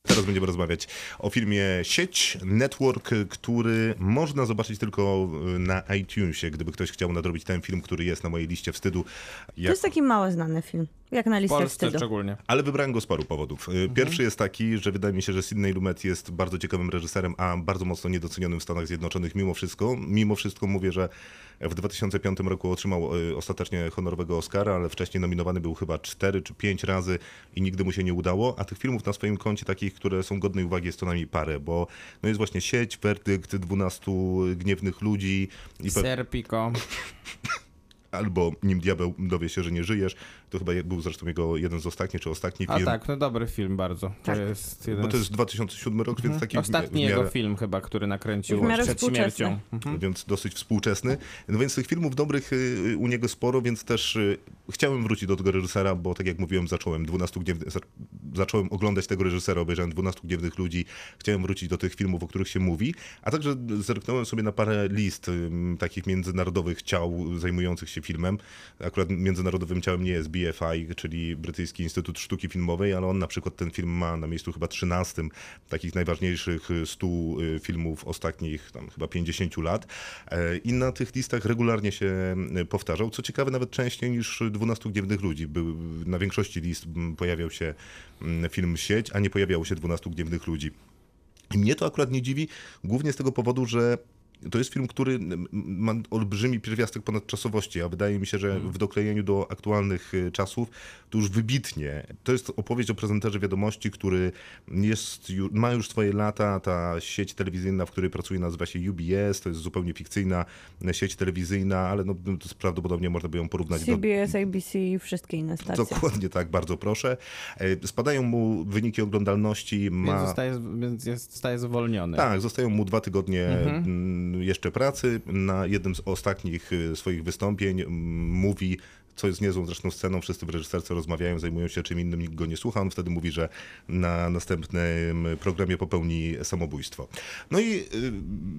Teraz będziemy rozmawiać o filmie Sieć, Network, który można zobaczyć tylko y, na iTunesie, gdyby ktoś chciał nadrobić ten film, który jest na mojej liście wstydu. To jest taki mało znany film, jak na listę Polsce wstydu. szczególnie. Ale wybrałem go z paru powodów. Y, Pierwszy jest taki, że wydaje mi się, że Sidney Lumet jest bardzo ciekawym reżyserem, a bardzo mocno niedocenionym w Stanach Zjednoczonych mimo wszystko. Mimo wszystko mówię, że w 2005 roku otrzymał y, ostatecznie honorowego Oscara, ale wcześniej nominowany był chyba 4 czy 5 razy i nigdy mu się nie udało, a tych filmów na swoim koncie takich, które są godnej uwagi jest co najmniej parę, bo no jest właśnie Sieć, Werdykt, 12 gniewnych ludzi i Serpiko. [LAUGHS] albo Nim diabeł dowie się, że nie żyjesz. To chyba był zresztą jego jeden z ostatnich, czy ostatni A film. tak, no dobry film bardzo. To Tak. jest jeden Bo to jest 2007 rok, więc taki w- Ostatni miarę, jego film chyba, który nakręcił przed współczesny. śmiercią. Mhm. więc dosyć współczesny. No więc tych filmów dobrych y, u niego sporo, więc też y, chciałem wrócić do tego reżysera, bo tak jak mówiłem, zacząłem 12 gniewnych, za- zacząłem oglądać tego reżysera, obejrzałem 12 gniewnych ludzi, chciałem wrócić do tych filmów, o których się mówi, a także zerknąłem sobie na parę list y, takich międzynarodowych ciał zajmujących się filmem. Akurat międzynarodowym ciałem nie jest BFI, czyli Brytyjski Instytut Sztuki Filmowej, ale on na przykład ten film ma na miejscu chyba 13 takich najważniejszych 100 y, filmów ostatnich tam chyba 50 lat. E, I na tych listach regularnie się y, powtarzał. Co ciekawe, nawet częściej niż 12 Gniewnych Ludzi. Na większości list pojawiał się film Sieć, a nie pojawiało się 12 Gniewnych Ludzi. I mnie to akurat nie dziwi, głównie z tego powodu, że to jest film, który ma olbrzymi pierwiastek ponadczasowości, a wydaje mi się, że w doklejeniu do aktualnych y, czasów to już wybitnie. To jest opowieść o prezenterze wiadomości, który jest, ma już swoje lata. Ta sieć telewizyjna, w której pracuje, nazywa się UBS. To jest zupełnie fikcyjna sieć telewizyjna, ale no, to jest prawdopodobnie można by ją porównać do CBS, ABC i wszystkie inne stacje. Dokładnie tak, bardzo proszę. E, Spadają mu wyniki oglądalności. Ma... Więc, zostaje, więc jest, zostaje zwolniony. Tak, zostają mu dwa tygodnie Mhm. Jeszcze pracy. Na jednym z ostatnich y, swoich wystąpień mówi, co jest niezłą zresztą sceną, wszyscy w reżyserce rozmawiają, zajmują się czym innym, nikt go nie słucha. On wtedy mówi, że na następnym programie popełni samobójstwo. No i y,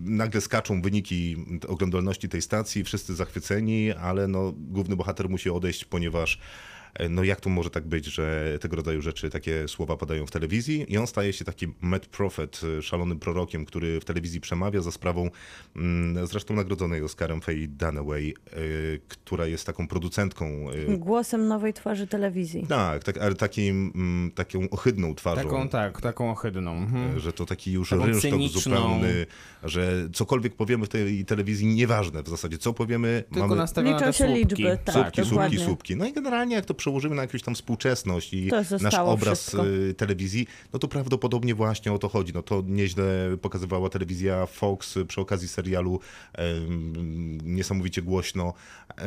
nagle skaczą wyniki oglądalności tej stacji, wszyscy zachwyceni, ale no, główny bohater musi odejść, ponieważ no jak to może tak być, że tego rodzaju rzeczy, takie słowa padają w telewizji i on staje się takim mad prophet, e, szalonym prorokiem, który w telewizji przemawia za sprawą mm, zresztą nagrodzonej Oscarem Faye Dunaway, e, która jest taką producentką e, Głosem nowej twarzy telewizji. tak, tak, ale takim, mm, taką ohydną twarzą. Taką, tak, taką ohydną. Mhm. Że to taki już Taką rynsztok cyniczną. zupełny, że cokolwiek powiemy w tej telewizji, nieważne w zasadzie, co powiemy, Tylko mamy nastawione Liczą te się słupki. liczby, tak. słupki, słupki, słupki. No i generalnie jak to przełożymy na jakąś tam współczesność i nasz obraz wszystko. y, telewizji, no to prawdopodobnie właśnie o to chodzi. No to nieźle pokazywała telewizja Fox przy okazji serialu niesamowicie głośno, e,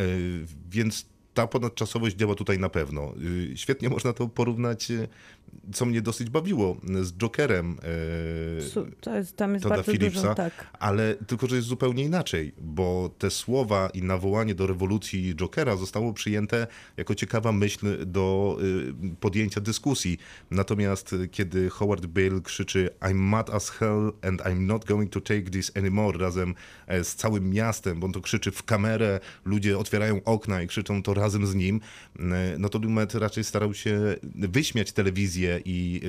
więc ta ponadczasowość działa tutaj na pewno. Y, Świetnie można to porównać, y, co mnie dosyć bawiło, z Jokerem. To jest, tam jest Toda bardzo Phillipsa, dużo, tak. ale tylko, że jest zupełnie inaczej, bo te słowa i nawołanie do rewolucji Jokera zostało przyjęte jako ciekawa myśl do y, podjęcia dyskusji. Natomiast y, kiedy Howard Bale krzyczy I'm mad as hell and I'm not going to take this anymore razem e, z całym miastem, bo on to krzyczy w kamerę, ludzie otwierają okna i krzyczą to razem z nim, no to Lumet raczej starał się wyśmiać telewizję i y,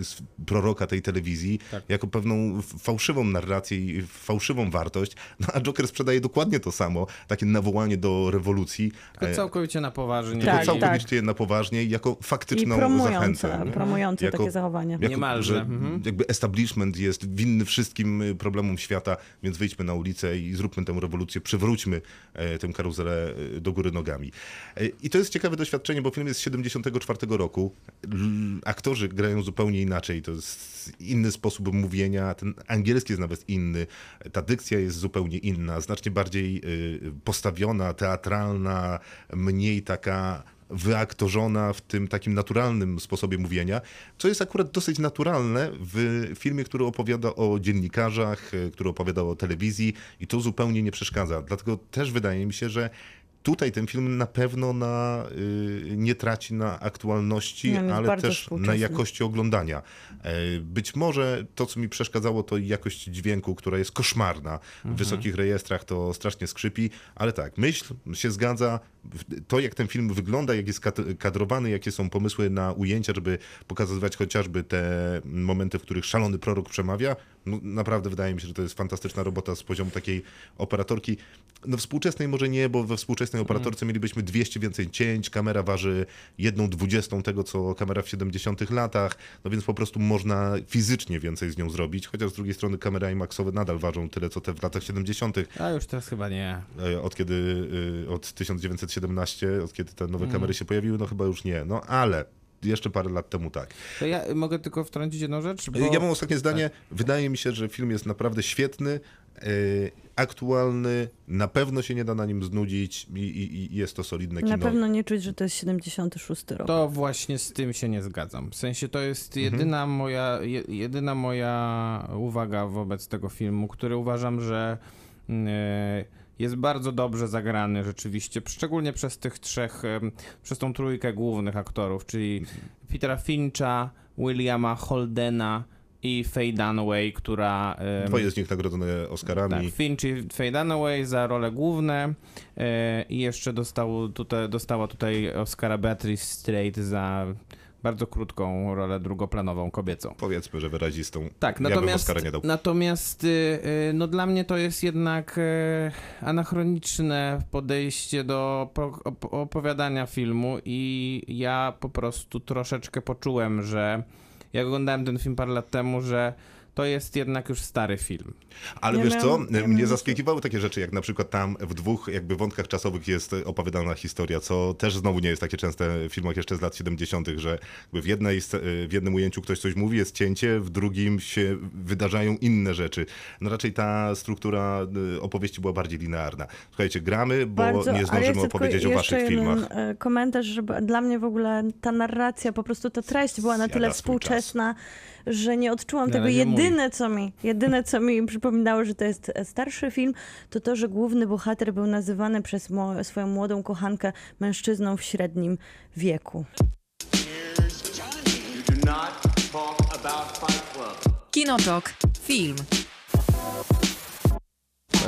y, proroka tej telewizji jako pewną fałszywą narrację i fałszywą wartość, no a Joker sprzedaje dokładnie to samo, takie nawołanie do rewolucji, Tylko e, całkowicie na poważnie. tylko Tak, całkowicie na poważnie i jako I faktyczną promujące, zachętę. promujące Jako- takie zachowania. Jako, Niemalże, że mhm. jakby establishment jest winny wszystkim y, problemom świata, więc wyjdźmy na ulicę i zróbmy tę rewolucję, przywróćmy e, tę karuzelę do góry nogami. E, I to jest ciekawe doświadczenie, bo film jest z 74 roku. Aktorzy grają zupełnie inaczej, to jest inny sposób mówienia, ten angielski jest nawet inny, ta dykcja jest zupełnie inna, znacznie bardziej y, postawiona, teatralna, mniej taka wyaktorzona w tym takim naturalnym sposobie mówienia, co jest akurat dosyć naturalne w filmie, który opowiada o dziennikarzach, e, który opowiada o telewizji i to zupełnie nie przeszkadza. Dlatego też wydaje mi się, że tutaj ten film na pewno na, y, nie traci na aktualności, jest ale też na jakości oglądania. E, Być może to, co mi przeszkadzało, to jakość dźwięku, która jest koszmarna. W wysokich rejestrach to strasznie skrzypi, ale tak, myśl się zgadza to, jak ten film wygląda, jak jest kadrowany, jakie są pomysły na ujęcia, żeby pokazywać chociażby te momenty, w których szalony prorok przemawia, no, naprawdę wydaje mi się, że to jest fantastyczna robota z poziomu takiej operatorki. No współczesnej może nie, bo we współczesnej mhm. operatorce mm. mielibyśmy 200 więcej cięć, kamera waży jedną dwudziestą tego, co kamera w 70 latach, no więc po prostu można fizycznie więcej z nią zrobić, chociaż z drugiej strony kamery IMAXowe nadal ważą tyle, co te w latach 70. A już teraz chyba nie. E, od kiedy, y, od 1970 17, od kiedy te nowe kamery mhm. się pojawiły, no chyba już nie, no ale jeszcze parę lat temu tak. To ja mogę tylko wtrącić jedną rzecz? Bo... Ja mam ostatnie zdanie. Tak. Wydaje mi się, że film jest naprawdę świetny, e, aktualny, na pewno się nie da na nim znudzić i, i, i jest to solidne kino. Na pewno nie czuć, że to jest 76 rok. To właśnie z tym się nie zgadzam. W sensie to jest mhm. jedyna, mhm. moja, jedyna moja uwaga wobec tego filmu, który uważam, że... Yy jest bardzo dobrze zagrany rzeczywiście, szczególnie przez tych trzech, przez tą trójkę głównych aktorów, czyli Petera Fincha, Williama Holdena i Faye Dunaway, która... Dwoje z nich nagrodzone Oscarami. tak, Finch i Faye Dunaway za role główne e, i jeszcze dostał tutaj, dostała tutaj Oscara Beatrice Straight za bardzo krótką rolę drugoplanową kobiecą. Powiedzmy, że wyrazistą. Tak, Ja natomiast, dał. natomiast y, y, no dla mnie to jest jednak y, anachroniczne podejście do po, op- opowiadania filmu i ja po prostu troszeczkę poczułem, że jak oglądałem ten film parę lat temu, że to jest jednak już stary film. Ale Ja wiesz co, ja mnie zaskakiwały takie rzeczy, jak na przykład tam w dwóch jakby wątkach czasowych jest opowiadana historia, co też znowu nie jest takie częste w filmach jeszcze z lat 70., że jakby w, jednej, w jednym ujęciu ktoś coś mówi, jest cięcie, w drugim się wydarzają inne rzeczy. No raczej ta struktura y, opowieści była bardziej linearna. Słuchajcie, gramy, bo Bardzo, nie zdążymy opowiedzieć tylko o waszych jeden, filmach. e, komentarz, że b- dla mnie w ogóle ta narracja, po prostu ta treść była na Zjada tyle współczesna, że nie odczułam Na tego. mój. Jedyne co, mi, jedyne, co mi przypominało, że to jest e, starszy film, to to, że główny bohater był nazywany przez mo- swoją młodą kochankę mężczyzną w średnim wieku. Kinotok. Film.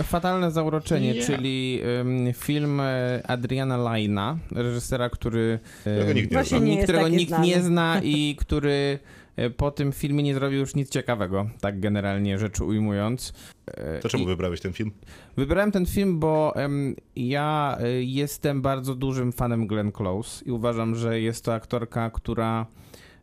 Fatalne Zauroczenie, Yeah. czyli ym, film e, Adriana Laina, reżysera, który... Którego nikt nie Właśnie zna. nie nikt, nie zna i który po tym filmie nie zrobił już nic ciekawego, tak generalnie rzecz ujmując. E, To czemu i- wybrałeś ten film? Wybrałem ten film, bo em, ja e, jestem bardzo dużym fanem Glenn Close i uważam, że jest to aktorka, która e,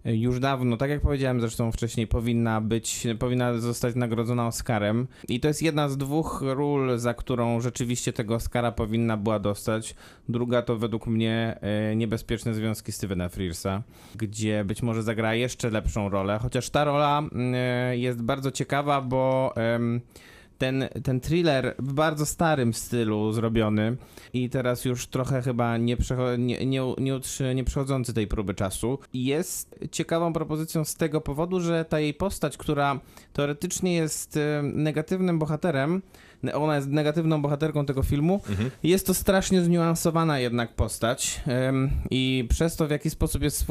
już dawno, tak jak powiedziałem zresztą wcześniej, powinna być, powinna zostać nagrodzona Oscarem. I to jest jedna z dwóch ról, za którą rzeczywiście tego Oscara powinna była dostać. Druga to według mnie e, Niebezpieczne Związki Stevena Frearsa, gdzie być może zagra jeszcze lepszą rolę, chociaż ta rola mm, e, jest bardzo ciekawa, bo ten, ten thriller w bardzo starym stylu zrobiony i teraz już trochę chyba nie, przecho- nie, nie, nie, utrzy- nie przechodzący tej próby czasu. Jest ciekawą propozycją z tego powodu, że ta jej postać, która teoretycznie jest e, negatywnym bohaterem, ona jest negatywną bohaterką tego filmu, jest to strasznie zniuansowana jednak postać em, i przez to w jaki sposób jest,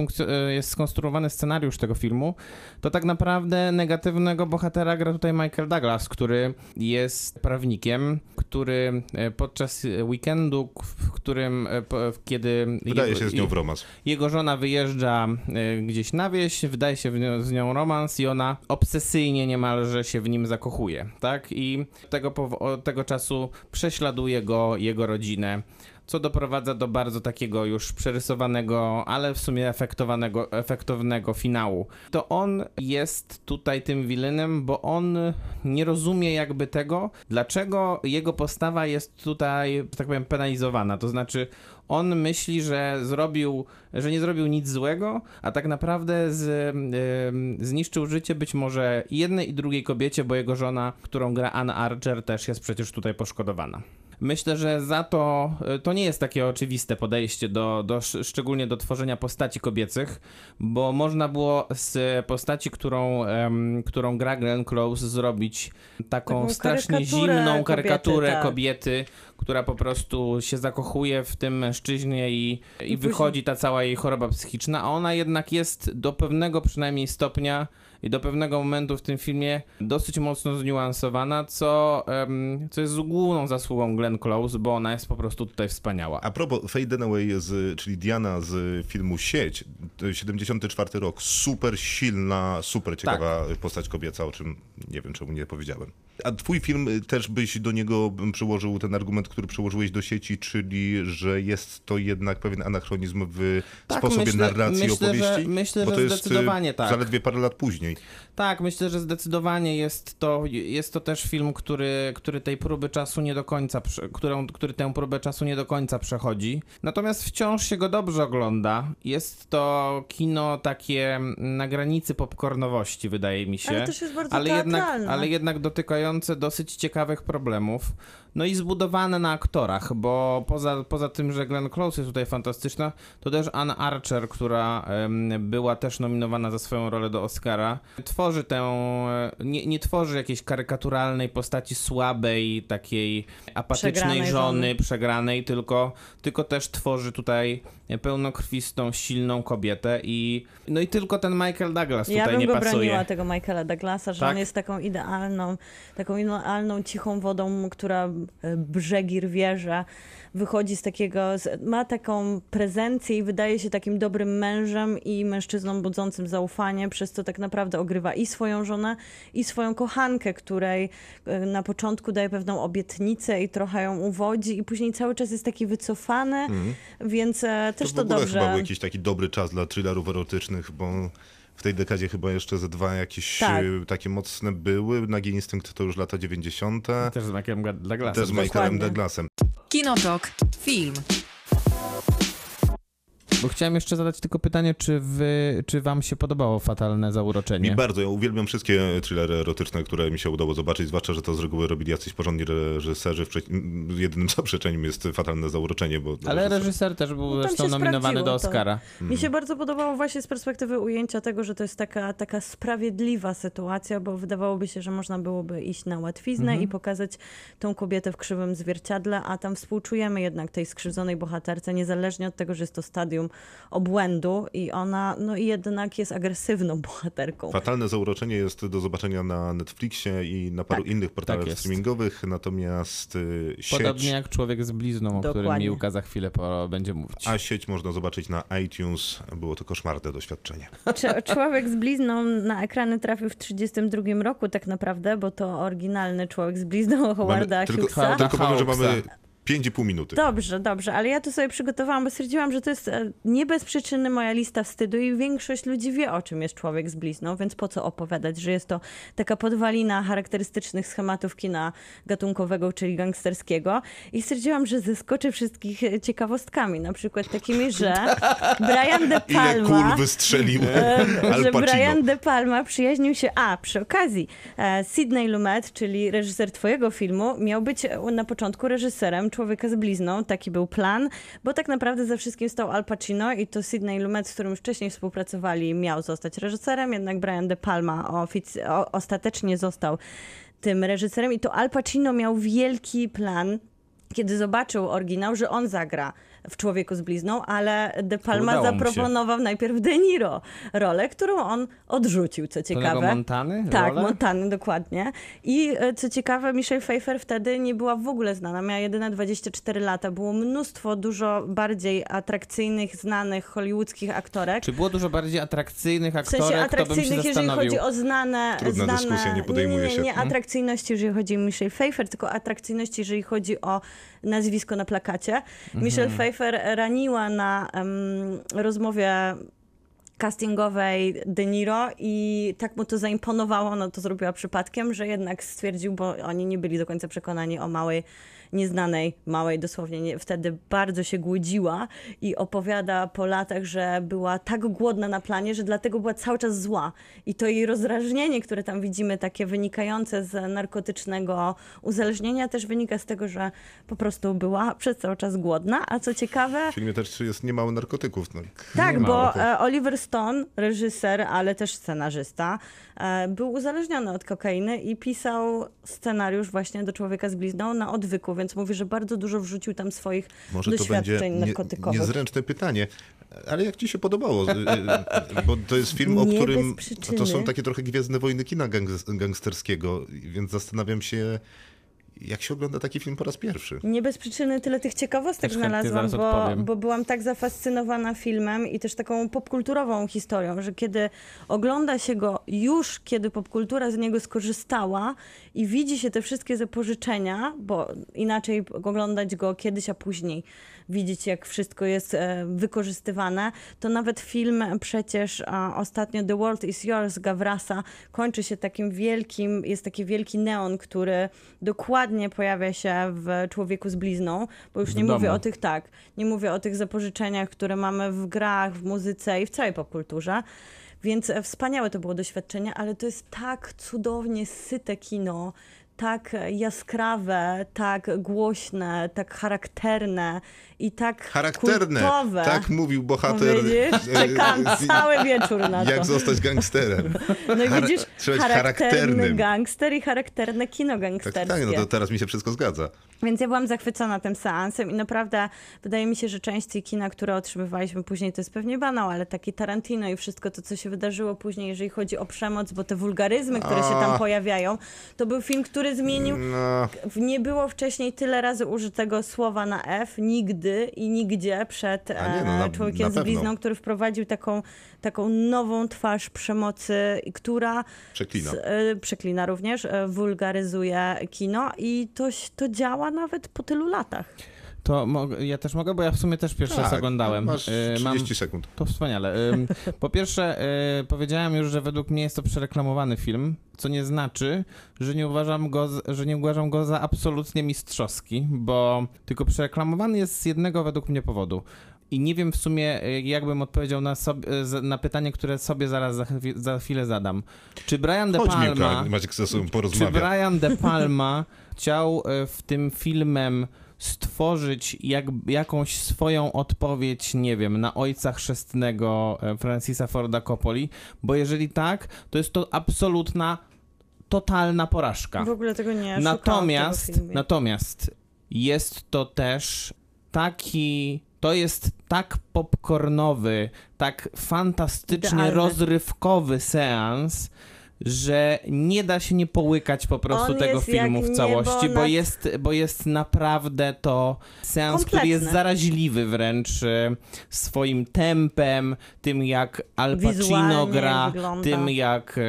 e, jest skonstruowany scenariusz tego filmu, to tak naprawdę negatywnego bohatera gra tutaj Michael Douglas, który jest prawnikiem, który e, podczas weekendu, w którym e, kiedy Wydaje jego- się z nią w romans. jego żona wyjeżdża gdzieś na wieś, wydaje się w nią, z nią romans i ona obsesyjnie niemalże się w nim zakochuje, tak? I tego, powo- od tego czasu prześladuje go, jego rodzinę, co doprowadza do bardzo takiego już przerysowanego, ale w sumie efektowanego, efektownego finału. To on jest tutaj tym wilenem, bo on nie rozumie jakby tego, dlaczego jego postawa jest tutaj, tak powiem, penalizowana. To znaczy, on myśli, że zrobił, że nie zrobił nic złego, a tak naprawdę z, zniszczył życie być może jednej i drugiej kobiecie, bo jego żona, którą gra Ann Archer, też jest przecież tutaj poszkodowana. Myślę, że za to y, to nie jest takie oczywiste podejście do, do sz- szczególnie do tworzenia postaci kobiecych, bo można było z postaci, którą, em, którą gra Glenn Close zrobić taką, Taką strasznie karykaturę zimną kobiety, karykaturę tak. kobiety, która po prostu się zakochuje w tym mężczyźnie i, i, wychodzi ta cała jej choroba psychiczna, a ona jednak jest do pewnego przynajmniej stopnia i do pewnego momentu w tym filmie dosyć mocno zniuansowana, co, em, co jest główną zasługą Glenn Close, bo ona jest po prostu tutaj wspaniała. A propos Faye Dunaway, z, czyli Diana z filmu Sieć, to 74 rok, super silna, super ciekawa Tak. postać kobieca, o czym nie wiem czemu nie powiedziałem. A twój film y, też byś do niego przyłożył ten argument, który przyłożyłeś do sieci, czyli że jest to jednak pewien anachronizm w Tak, sposobie myślę- narracji myślę, że- opowieści? myślę, bo że to jest y, zdecydowanie tak. zaledwie parę lat później. Tak, myślę, że zdecydowanie jest to, jest to też film, który, który tej próby czasu nie do końca, którą, który tę próbę czasu nie do końca przechodzi. Natomiast wciąż się go dobrze ogląda. Jest to kino takie na granicy popcornowości, wydaje mi się. Ale też jest bardzo ale jednak, ale jednak dotykające dosyć ciekawych problemów. No i zbudowane na aktorach, bo poza, poza tym, że Glenn Close jest tutaj fantastyczna, to też Ann Archer, która była też nominowana za swoją rolę do Oscara, tworzy tę, e, nie, nie tworzy jakiejś karykaturalnej postaci słabej, takiej apatycznej Przegranej żony, żony. przegranej, tylko, tylko też tworzy tutaj pełnokrwistą, silną kobietę i no i tylko ten Michael Douglas Ja tutaj bym nie go pasuje. broniła, tego Michaela Douglasa, że Tak? on jest taką idealną, taką idealną, cichą wodą, która brzegi rwierza, wychodzi z takiego, ma taką prezencję i wydaje się takim dobrym mężem i mężczyzną budzącym zaufanie, przez co tak naprawdę ogrywa i swoją żonę, i swoją kochankę, której e, na początku daje pewną obietnicę i trochę ją uwodzi i później cały czas jest taki wycofany, więc e, też to, ogóle dobrze... chyba był jakiś taki dobry czas dla thrillerów erotycznych, bo w tej dekadzie chyba jeszcze ze dwa jakieś Tak. e, takie mocne były. Nagi Instynkt to już lata 90. Też z Michaelem Douglasem. Też z Michaelem Dokładnie. Douglasem. Kinotok. Film. Bo chciałem jeszcze zadać tylko pytanie, czy wy, czy wam się podobało Fatalne Zauroczenie? Mi bardzo, ja uwielbiam wszystkie thrillery erotyczne, które mi się udało zobaczyć, zwłaszcza, że to z reguły robili jacyś porządni reżyserzy. Jedynym zaprzeczeniem jest fatalne zauroczenie, bo Ale reżyser- też był No zresztą nominowany do to. Oscara. Mi się bardzo podobało właśnie z perspektywy ujęcia tego, że to jest taka, taka sprawiedliwa sytuacja, bo wydawałoby się, że można byłoby iść na łatwiznę i pokazać tą kobietę w krzywym zwierciadle, a tam współczujemy jednak tej skrzywdzonej bohaterce, niezależnie od tego, że jest to stadium obłędu i ona no i jednak jest agresywną [LAUGHS] bohaterką. Fatalne zauroczenie jest do zobaczenia na Netflixie i na paru Tak. innych portalach Tak streamingowych, natomiast y, sieć, Podobnie jak Człowiek z blizną, o którym Dokładnie. Miłka za chwilę po, będzie mówić. a sieć można zobaczyć na iTunes. Było to koszmarne doświadczenie. Cze- Człowiek z blizną na ekrany trafił w 1932 roku tak naprawdę, bo to oryginalny Człowiek z blizną Howarda tylko, Hughesa. tylko powiem, że mamy 5,5 minuty. Dobrze, dobrze, ale ja to sobie przygotowałam, bo stwierdziłam, że to jest e, nie bez przyczyny moja lista wstydu i większość ludzi wie, o czym jest człowiek z blizną, więc po co opowiadać, że jest to taka podwalina charakterystycznych schematów kina gatunkowego, czyli gangsterskiego. I stwierdziłam, że zaskoczę wszystkich e, ciekawostkami, na przykład takimi, że [LAUGHS] Brian De Ile Palma... kul wystrzelił Al [LAUGHS] że. Brian De Palma przyjaźnił się, a przy okazji, e, Sidney Lumet, czyli reżyser twojego filmu, miał być e, na początku reżyserem Człowieka z blizną, taki był plan, bo tak naprawdę za wszystkim stał Al Pacino i to Sidney Lumet, z którym wcześniej współpracowali, miał zostać reżyserem, jednak Brian De Palma ofic- o, ostatecznie został tym reżyserem. I to Al Pacino miał wielki plan, kiedy zobaczył oryginał, że on zagra w Człowieku z blizną, ale De Palma zaproponował najpierw De Niro rolę, którą on odrzucił, co ciekawe. Montany? Tak, rolę? Montany, dokładnie. I e, co ciekawe, Michelle Pfeiffer wtedy nie była w ogóle znana, miała jedyne 24 lata. Było mnóstwo dużo bardziej atrakcyjnych, znanych hollywoodzkich aktorek. Czy było dużo bardziej atrakcyjnych W aktorek, sensie to bym się atrakcyjnych, jeżeli chodzi o znane... Trudna znane dyskusja, nie podejmuje nie, nie, się. Nie, Mhm. atrakcyjności, jeżeli chodzi o Michelle Pfeiffer, tylko atrakcyjności, jeżeli chodzi o nazwisko na plakacie. Mhm. Michelle Pfeiffer raniła na em, rozmowie castingowej De Niro i tak mu to zaimponowało, no to zrobiła przypadkiem, że jednak stwierdził, bo oni nie byli do końca przekonani o małej, nieznanej, małej dosłownie, nie, wtedy bardzo się głodziła i opowiada po latach, że była tak głodna na planie, że dlatego była cały czas zła. I to jej rozdrażnienie, które tam widzimy, takie wynikające z narkotycznego uzależnienia, też wynika z tego, że po prostu była przez cały czas głodna, a co ciekawe... W filmie też jest niemało narkotyków. No. Tak, Nie bo mało. e, Oliver Stone, reżyser, ale też scenarzysta, e, był uzależniony od kokainy i pisał scenariusz właśnie do Człowieka z blizną na odwyku, więc mówi, że bardzo dużo wrzucił tam swoich Może to będzie doświadczeń nie, narkotykowych. niezręczne pytanie, ale jak ci się podobało? Y, y, Bo to jest film, o Nie którym to są takie trochę gwiezdne wojny kina gang- gangsterskiego, więc zastanawiam się, jak się ogląda taki film po raz pierwszy. Nie bez przyczyny tyle tych ciekawostek Też znalazłam, bo, bo byłam tak zafascynowana filmem i też taką popkulturową historią, że kiedy ogląda się go już, kiedy popkultura z niego skorzystała i widzi się te wszystkie zapożyczenia, bo inaczej oglądać go kiedyś, a później widzieć, jak wszystko jest e, wykorzystywane, to nawet film przecież a, ostatnio The World is Yours Gavrasa kończy się takim wielkim, jest taki wielki neon, który dokładnie pojawia się w Człowieku z blizną, bo już W nie domu. mówię o tych, tak, nie mówię o tych zapożyczeniach, które mamy w grach, w muzyce i w całej popkulturze. Więc e, wspaniałe to było doświadczenie, ale to jest tak cudownie syte kino, tak jaskrawe, tak głośne, tak charakterne i tak Charakterne, kultowe. tak mówił bohater. widzisz, e, czekam e, cały wieczór na to. Jak zostać gangsterem. No i Char- widzisz, być charakterny charakternym. gangster i charakterne kino Tak, gangsterskie. tak, no to teraz mi się wszystko zgadza. Więc ja byłam zachwycona tym seansem i naprawdę wydaje mi się, że część tej kina, które otrzymywaliśmy później, to jest pewnie banał, ale taki Tarantino i wszystko to, co się wydarzyło później, jeżeli chodzi o przemoc, bo te wulgaryzmy, które się tam pojawiają, to był film, który zmienił No, Nie było wcześniej tyle razy użytego słowa na F, nigdy i nigdzie przed nie, no, na- e, Człowiekiem na z blizną, który wprowadził taką, taką nową twarz przemocy, która Przeklina. s- e, przeklina również, e, wulgaryzuje kino i to, to działa nawet po tylu latach. To mogę, ja też mogę, bo ja w sumie też pierwszy raz Tak, oglądałem. Masz Y, 30 sekund. To wspaniale. Po pierwsze, y, powiedziałem już, że według mnie jest to przereklamowany film, co nie znaczy, że nie uważam go, że nie uważam go za absolutnie mistrzowski, bo tylko przereklamowany jest z jednego według mnie powodu. I nie wiem w sumie, y, jakbym odpowiedział na, sobie, na pytanie, które sobie zaraz za, za chwilę zadam. Czy Brian De Chodź Palma... Miłka, Maciek ze sobą Czy. Brian De Palma [LAUGHS] chciał e, w tym filmem stworzyć jak, jakąś swoją odpowiedź, nie wiem, na ojca chrzestnego e, Francisa Forda Coppoli? Bo jeżeli tak, to jest to absolutna, totalna porażka. W ogóle tego nie Natomiast, tego natomiast jest to też taki. To jest tak popcornowy, tak fantastycznie Idealny. rozrywkowy seans, że nie da się nie połykać po prostu On tego filmu w całości, bo nad- jest, bo jest naprawdę to seans, który jest Kompletny. zaraźliwy wręcz e, swoim tempem, tym jak Al Pacino Wizualnie gra, wygląda. tym jak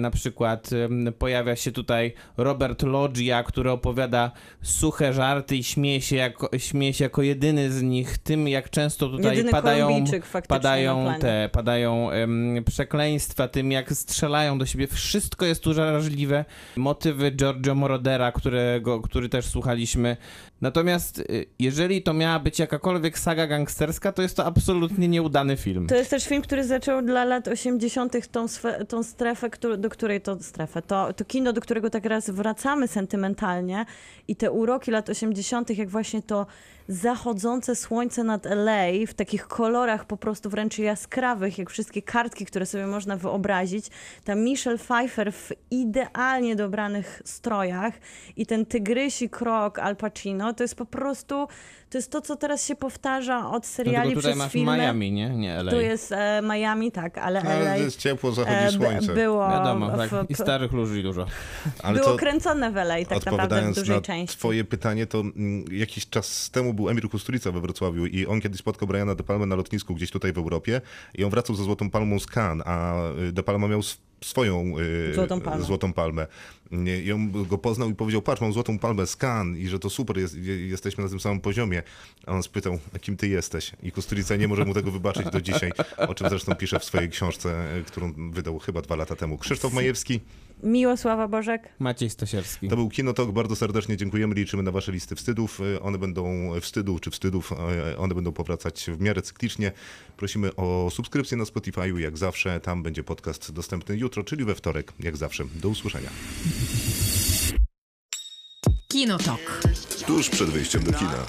na przykład pojawia się tutaj Robert Loggia, który opowiada suche żarty i śmieje się jako, śmieje się jako jedyny z nich, tym jak często tutaj Jedyny padają, padają te, padają em, przekleństwa, tym jak strzelają do siebie, wszystko jest tu zaraźliwe. Motywy Giorgio Morodera, którego, który też słuchaliśmy. Natomiast y, jeżeli to miała być jakakolwiek saga gangsterska, to jest to absolutnie nieudany film. To jest też film, który zaczął dla lat 80. tą, tą strefę, do której to strefę, to, to kino, do którego tak raz wracamy sentymentalnie i te uroki lat 80., jak właśnie to zachodzące słońce nad LA w takich kolorach po prostu wręcz jaskrawych, jak wszystkie kartki, które sobie można wyobrazić. Ta Michelle Pfeiffer w idealnie dobranych strojach i ten tygrysi krok Al Pacino, to jest po prostu, to jest to, co teraz się powtarza od No seriali tylko tutaj przez masz filmy. Miami, nie? Nie LA. Tu jest e, Miami, tak, ale Ale LA jest ciepło, e, zachodzi b- słońce. było, Wiadomo, tak. I starych ludzi dużo. Ale było kręcone w LA tak naprawdę w dużej na części. twoje pytanie, to mm, jakiś czas temu był Emir Kusturica we Wrocławiu i on kiedyś spotkał Briana De Palmę na lotnisku gdzieś tutaj w Europie i on wracał ze Złotą Palmą z Cannes, a y, De Palma miał swoją y, Złotą Palmę. złotą palmę. I on go poznał i powiedział, patrz, mam Złotą Palmę Cannes i że to super, jest, je- jesteśmy na tym samym poziomie. A on spytał, a kim ty jesteś? I Kusturica nie może mu tego wybaczyć do dzisiaj, o czym zresztą pisze w swojej książce, y, którą wydał chyba dwa lata temu. Krzysztof Majewski, Miłosława Bożek. Maciej Stasierski. to był Kinotok, bardzo serdecznie dziękujemy, liczymy na wasze listy wstydów. One będą wstydów czy wstydów, y, one będą powracać w miarę cyklicznie. Prosimy o subskrypcję na Spotify'u, jak zawsze. Tam będzie podcast dostępny jutro, czyli we wtorek, jak zawsze. Do usłyszenia. Kinotok. Tuż przed wyjściem do kina.